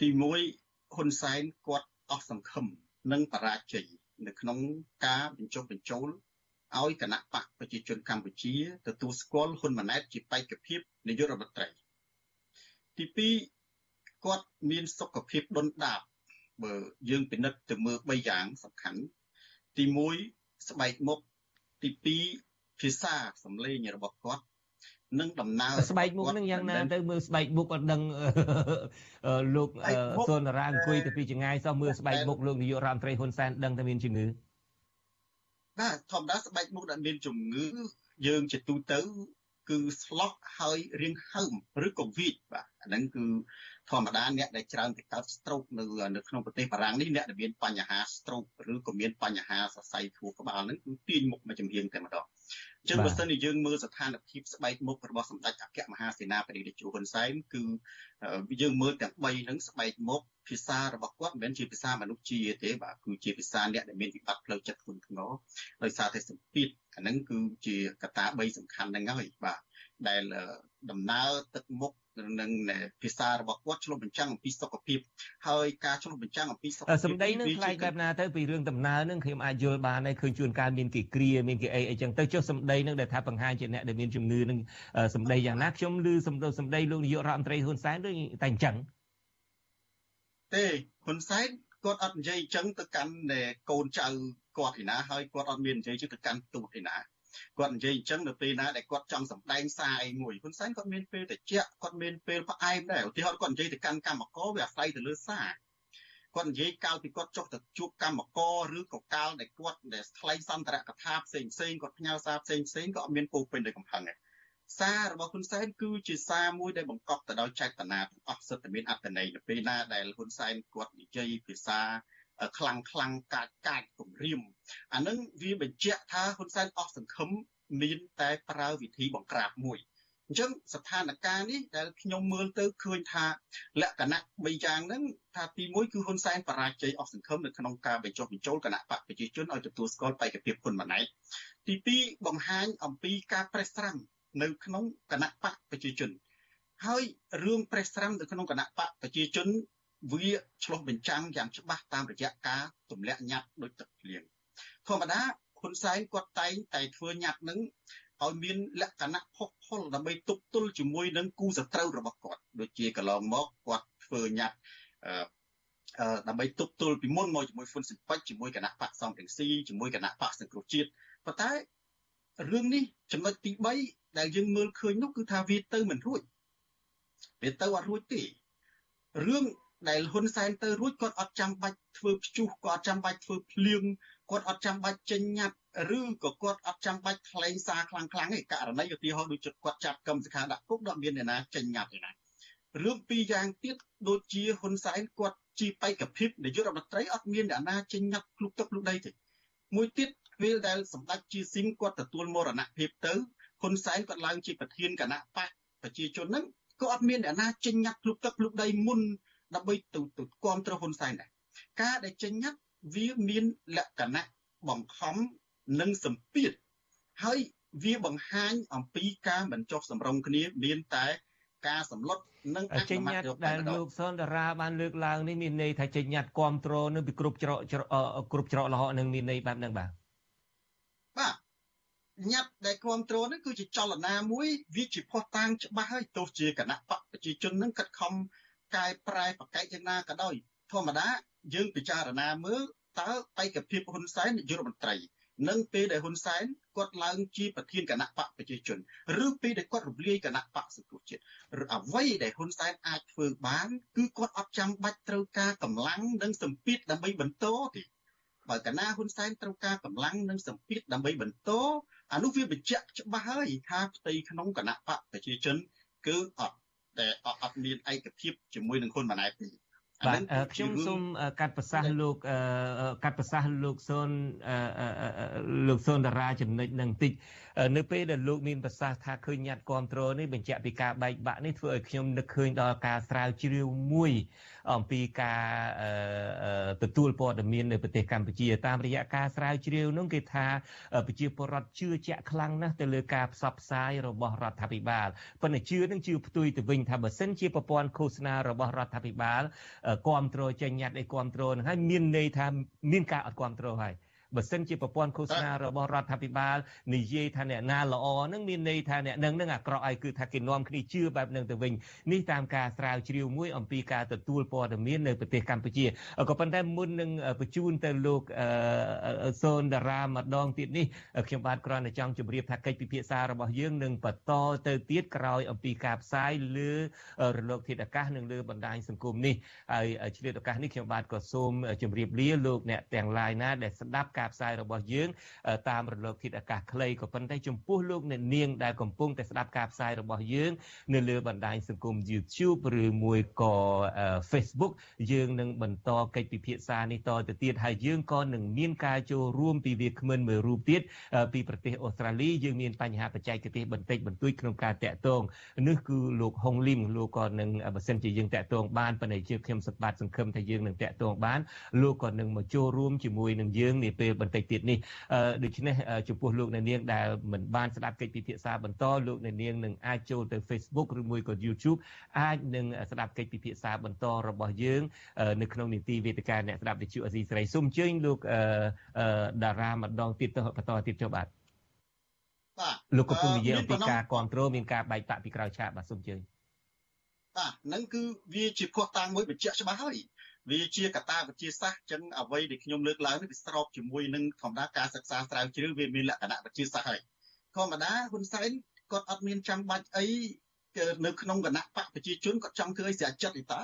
ទី1ហ៊ុនសែនគាត់អស់សង្ឃឹមនិងបរាជ័យនៅក្នុងការបញ្ចុះបញ្ចូលឲ្យគណៈបកប្រជាជនកម្ពុជាទទួលស្គាល់ហ៊ុនម៉ាណែតជាបេក្ខភាពនាយករដ្ឋមន្ត្រីទី2គាត់មានសុខភាពដុនដាបបើយើងពិនិត្យទៅមើល3យ៉ាងសំខាន់ ទី1ស្បែកមុខទី2ភាសាសម្លេងរបស់គាត់ នឹងដំណើរស្បែកមុខនឹងយ៉ាងណាទៅមើលស្បែកមុខអត់ដឹងលោកសុនរាអង្គុយទៅពីចងាយសោះមើលស្បែកមុខលោកនាយករដ្ឋមន្ត្រីហ៊ុនសែនដឹងតែមានជំងឺបាទធម្មតាស្បែកមុខដែលមានជំងឺយើងជាទូទៅ គឺស្លោះហើយរាងហើមឬក៏វីកបាទអាហ្នឹងគឺធម្មតាអ្នកដែលច្រើនទៅកើត stroke នៅនៅក្នុងប្រទេសបារាំងនេះអ្នកដែលមានបញ្ហា stroke ឬក៏មានបញ្ហាសរសៃធូរក្បាលហ្នឹងគឺទាញមុខមកចំហៀងតែម្ដង អញ្ចឹងបើសិនជាយើងមើលស្ថានភាពស្បែកមុខរបស់សម្ដេចអគ្គមហាសេនាបតីតេជោហ៊ុនសែនគឺយើងមើលទាំង3ហ្នឹងស្បែកមុខភាសារបស់គាត់មិនមែនជាភាសាមនុស្សជាទេបាទគឺជាភាសាអ្នកដែលមានវិបត្តិផ្លូវចិត្តធ្ងន់ធ្ងរដោយសារតែសម្ពាធអាហ្នឹងគឺជាកត្តា3សំខាន់ហ្នឹងហើយបាទដែលដំណើរទឹកមុខ នឹងភាសារបស់គាត់ឆ្លុះបញ្ចាំងអំពីសុខភាពហើយការឆ្លុះបញ្ចាំងអំពីសុខភាពសម្ដីនឹងផ្លែកបែបណាទៅពីរឿងដំណើរនឹងខ្ញុំអាចយល់បានហើយឃើញជួនកាលមានគេគ្រាមានគេអីអីចឹងទៅចុះសម្ដីនឹងដែលថាបង្ហាញជាអ្នកដែលមានជំនឿនឹងសម្ដីយ៉ាងណាខ្ញុំឮសម្ដីសម្ដីលោកនាយករដ្ឋមន្ត្រីហ៊ុនសែនដូចតែអញ្ចឹងទេហ៊ុនសែនគាត់អត់និយាយអញ្ចឹងទៅកាន់កូនចៅគាត់ឯណាហើយគាត់អត់មាននិយាយទៅកាន់ទូតឯណា គាត់និយាយអញ្ចឹងនៅពេលណាដែលគាត់ចង់សម្ដែងសារអីមួយហ៊ុនសែនគាត់មានពេលតិចគាត់មានពេលផ្អែមដែរឧទាហរណ៍គាត់និយាយទៅកាន់កម្មករវាអាស្រ័យទៅលើសារគាត់និយាយកាលពីគាត់ចុះទៅជួបកម្មករឬក៏កាលដែលគាត់ដែលថ្លែងសន្ទរកថាផ្សេងផ្សេងគាត់ផ្ញើសារផ្សេងផ្សេងក៏អត់មានពោពេញដោយកំហឹងដែរសាររបស់ហ៊ុនសែនគឺជាសារមួយដែលបង្កប់ទៅដោយចេតនាទាំងអស់សិទ្ធិមានអត្តន័យនៅពេលណាដែលហ៊ុនសែនគាត់និយាយភាសា ខ្លាំងខ្លាំងកាចកាចគំរាមអានឹងវាបញ្ជាក់ថាហ៊ុនសែនអស់សង្ឃឹមមានតែប្រើវិធីបង្ក្រាបមួយអញ្ចឹងស្ថានភាពនេះដែលខ្ញុំមើលទៅឃើញថាលក្ខណៈ3យ៉ាងហ្នឹងថាទី1គឺហ៊ុនសែនបរាជ័យអស់សង្ឃឹមនៅក្នុងការបញ្ចុះបញ្ចូលគណៈបកប្រជាជនឲ្យទទួលស្គាល់បេក្ខភាពហ៊ុនម៉ាណែតទី2បង្ហាញអំពីការប្រេះស្រាំនៅក្នុងគណៈបកប្រជាជនហើយរឿងប្រេះស្រាំនៅក្នុងគណៈបកប្រជាជន វាឆ្លោះបញ្ចាំងយ៉ាងច្បាស់តាមរយៈការទម្លាក់ញត្តិដូចទឹកភ្លៀងធម្មតាហ៊ុនសែនគាត់តែងតែធ្វើញត្តិនឹងឲ្យមានលក្ខណៈផុសផុលដើម្បីទប់ទល់ជាមួយនឹងគូសត្រូវរបស់គាត់ដូចជាកន្លងមកគាត់ធ្វើញត្តិអឺដើម្បីទប់ទល់ពីមុនមកជាមួយហ៊ុនស៊ិនប៉ិចជាមួយគណៈបកសំរងស៊ីជាមួយគណៈបកសង្គ្រោះជាតិប៉ុន្តែរឿងនេះចំណុចទី3ដែលយើងមើលឃើញនោះគឺថាវាទៅមិនរួចវាទៅអត់រួចទេរឿង ដែលហ៊ុនសែនទៅរួចគាត់អត់ចាំបាច់ធ្វើព្យុះគាត់អត់ចាំបាច់ធ្វើភ្លៀងគាត់អត់ចាំបាច់ចេញញត្តិឬក៏គាត់អត់ចាំបាច់ថ្លែងសារខ្លាំងខ្លាំងទេករណីឧទាហរណ៍ដូចគាត់ចាប់កឹមសខាដាក់គុកដល់មានអ្នកណាចេញញត្តិទេណារឿងពីរយ៉ាងទៀតដូចជាហ៊ុនសែនគាត់ជាបេក្ខភាពនាយករដ្ឋមន្ត្រីអត់មានអ្នកណាចេញញត្តិគ្លុកទឹកគ្លុកដីទេមួយទៀតពេលដែលសម្ដេចជាស៊ីមគាត់ទទួលមរណភាពទៅហ៊ុនសែនគាត់ឡើងជាប្រធានគណៈបកប្រជាជនហ្នឹងក៏អត់មានអ្នកណាចេញញត្តិគ្លុកទឹកគ្លុកដីមុន ដើម្បីទៅទៅគាំទ្រហ៊ុនសែនដែរការដែលចេញញត្តិវាមានលក្ខណៈបង្ខំនិងសម្ពាធហើយវាបង្ហាញអំពីការមិនចុះសម្រុងគ្នាមានតែការសម្លុតនិងអចេញញត្តិដែលលោកសនតារាបានលើកឡើងនេះមានន័យថាចេញញត្តិគ្រប់គ្រងនឹងពីគ្រប់ច្រកគ្រប់ច្រកលហកនឹងមានន័យបែបហ្នឹងបាទបាទញត្តិដែលគ្រប់គ្រងនេះគឺជាចលនាមួយវាជាផុសតាងច្បាស់ហើយទោះជាគណៈបកប្រជាជននឹងខិតខំ កែប្រែប្រកែកយ៉ាងណាក៏ដោយធម្មតាយើងពិចារណាមើលតើបេក្ខភាពហ៊ុនសែននាយករដ្ឋមន្ត្រីនិងពេលដែលហ៊ុនសែនគាត់ឡើងជាប្រធានគណៈបកប្រជាជនឬពេលដែលគាត់រំលាយគណៈបកសង្គ្រោះជាតិឬអ្វីដែលហ៊ុនសែនអាចធ្វើបានគឺគាត់អត់ចាំបាច់ត្រូវការកម្លាំងនិងសម្ពាធដើម្បីបន្តទេបើកាលណាហ៊ុនសែនត្រូវការកម្លាំងនិងសម្ពាធដើម្បីបន្តអានោះវាបញ្ជាក់ច្បាស់ហើយថាផ្ទៃក្នុងគណៈបកប្រជាជនគឺអត់ តែអត់មានឯកភាពជាមួយនឹងហ៊ុនម៉ាណែតទេ បាទខ្ញុំសូមកាត់ប្រសាសន៍លោកកាត់ប្រសាសន៍លោកសូនលោកសូនតារាចំណុចនឹងបន្តិចនៅពេលដែលលោកមានប្រសាសន៍ថាឃើញញត្តិគ្រប់គ្រងនេះបញ្ជាក់ពីការបែកបាក់នេះធ្វើឲ្យខ្ញុំនឹកឃើញដល់ការស្រាវជ្រាវមួយអំពីការទទួលព័ត៌មាននៅប្រទេសកម្ពុជាតាមរយៈការស្រាវជ្រាវនោះគេថាប្រជាពលរដ្ឋជឿជាក់ខ្លាំងណាស់ទៅលើការផ្សព្វផ្សាយរបស់រដ្ឋាភិបាលប៉ុន្តែជឿនឹងជឿផ្ទុយទៅវិញថាបើសិនជាប្រព័ន្ធឃោសនារបស់រដ្ឋាភិបាលគ្រប់គ្រងចេញញត្តិឲ្យគ្រប់គ្រងនឹងហើយមានន័យថាមានការអត់គ្រប់គ្រងហើយ បើសិនជាប្រព័ន្ធឃោសនារបស់រដ្ឋាភិបាលនិយាយថាអ្នកណាល្អនឹងមានន័យថាអ្នកនឹងនឹងអាក្រក់ឲ្យគឺថាគេនាំគ្នាជឿបែបនឹងទៅវិញនេះតាមការស្រាវជ្រាវមួយអំពីការទទួលព័ត៌មាននៅប្រទេសកម្ពុជាក៏ប៉ុន្តែមុននឹងបញ្ជូនទៅលោកសូនតារាម្ដងទៀតនេះខ្ញុំបាទគ្រាន់តែចង់ជម្រាបថាកិច្ចពិភាក្សារបស់យើងនឹងបន្តទៅទៀតក្រោយអំពីការផ្សាយលើរលកធាតុអាកាសនិងលើបណ្ដាញសង្គមនេះហើយឆ្លៀតឱកាសនេះខ្ញុំបាទក៏សូមជម្រាបលាលោកអ្នកទាំងឡាយណាដែលស្ដាប់ការផ្សាយរបស់យើងតាមរលកធាតុអាកាសខ្លីក៏ប៉ុន្តែចំពោះលោកអ្នកនាងដែលកំពុងតែស្ដាប់ការផ្សាយរបស់យើងនៅលើបណ្ដាញសង្គម YouTube ឬមួយក៏ Facebook យើងនឹងបន្តកិច្ចពិភាក្សានេះតទៅទៀតហើយយើងក៏នឹងមានការចូលរួមពីវាគ្មិនមួយរូបទៀតពីប្រទេសអូស្ត្រាលីយើងមានបញ្ហាបច្ចេកទេសបន្តិចបន្តួចក្នុងការតាក់ទងនេះគឺលោកហុងលីមលោកក៏នឹងបើសិនជាយើងតាក់ទងបានប៉ុន្តែជាខ្ញុំសប្បាតសង្ឃឹមថាយើងនឹងតាក់ទងបានលោកក៏នឹងមកចូលរួមជាមួយនឹងយើងនាពេលបន្តិចទៀតនេះដូច្នេះចំពោះលោកអ្នកនាងដែលមិនបានស្ដាប់កិច្ចពិភាក្សាបន្តលោកអ្នកនាងនឹងអាចចូលទៅ Facebook ឬមួយក៏ YouTube អាចនឹងស្ដាប់កិច្ចពិភាក្សាបន្តរបស់យើងនៅក្នុងនីតិវេទិកាអ្នកស្ដាប់វិទ្យុអេស៊ីស្រីសូមអញ្ជើញលោកតារាម្ដងទៀតទៅបន្តទៀតចុះបាទបាទលោកកំពុងនិយាយអំពីការគ្រប់គ្រងមានការបែកបាក់ពីក្រោយឆាកបាទសូមអញ្ជើញបាទហ្នឹងគឺវាជាភ័ស្តុតាងមួយបញ្ជាក់ច្បាស់ហើយ វាជាកត្តាវិទ្យាសាស្ត្រចឹងអ្វីដែលខ្ញុំលើកឡើងនេះវាស្របជាមួយនឹងធម្មតាការសិក្សាស្រាវជ្រាវវាមានលក្ខណៈវិទ្យាសាស្ត្រហើយធម្មតាហ៊ុនសែនគាត់អត់មានចាំបាច់អីនៅក្នុងគណៈបកប្រជាជនគាត់ចង់ធ្វើឲ្យស្រាចិត្តទេតើ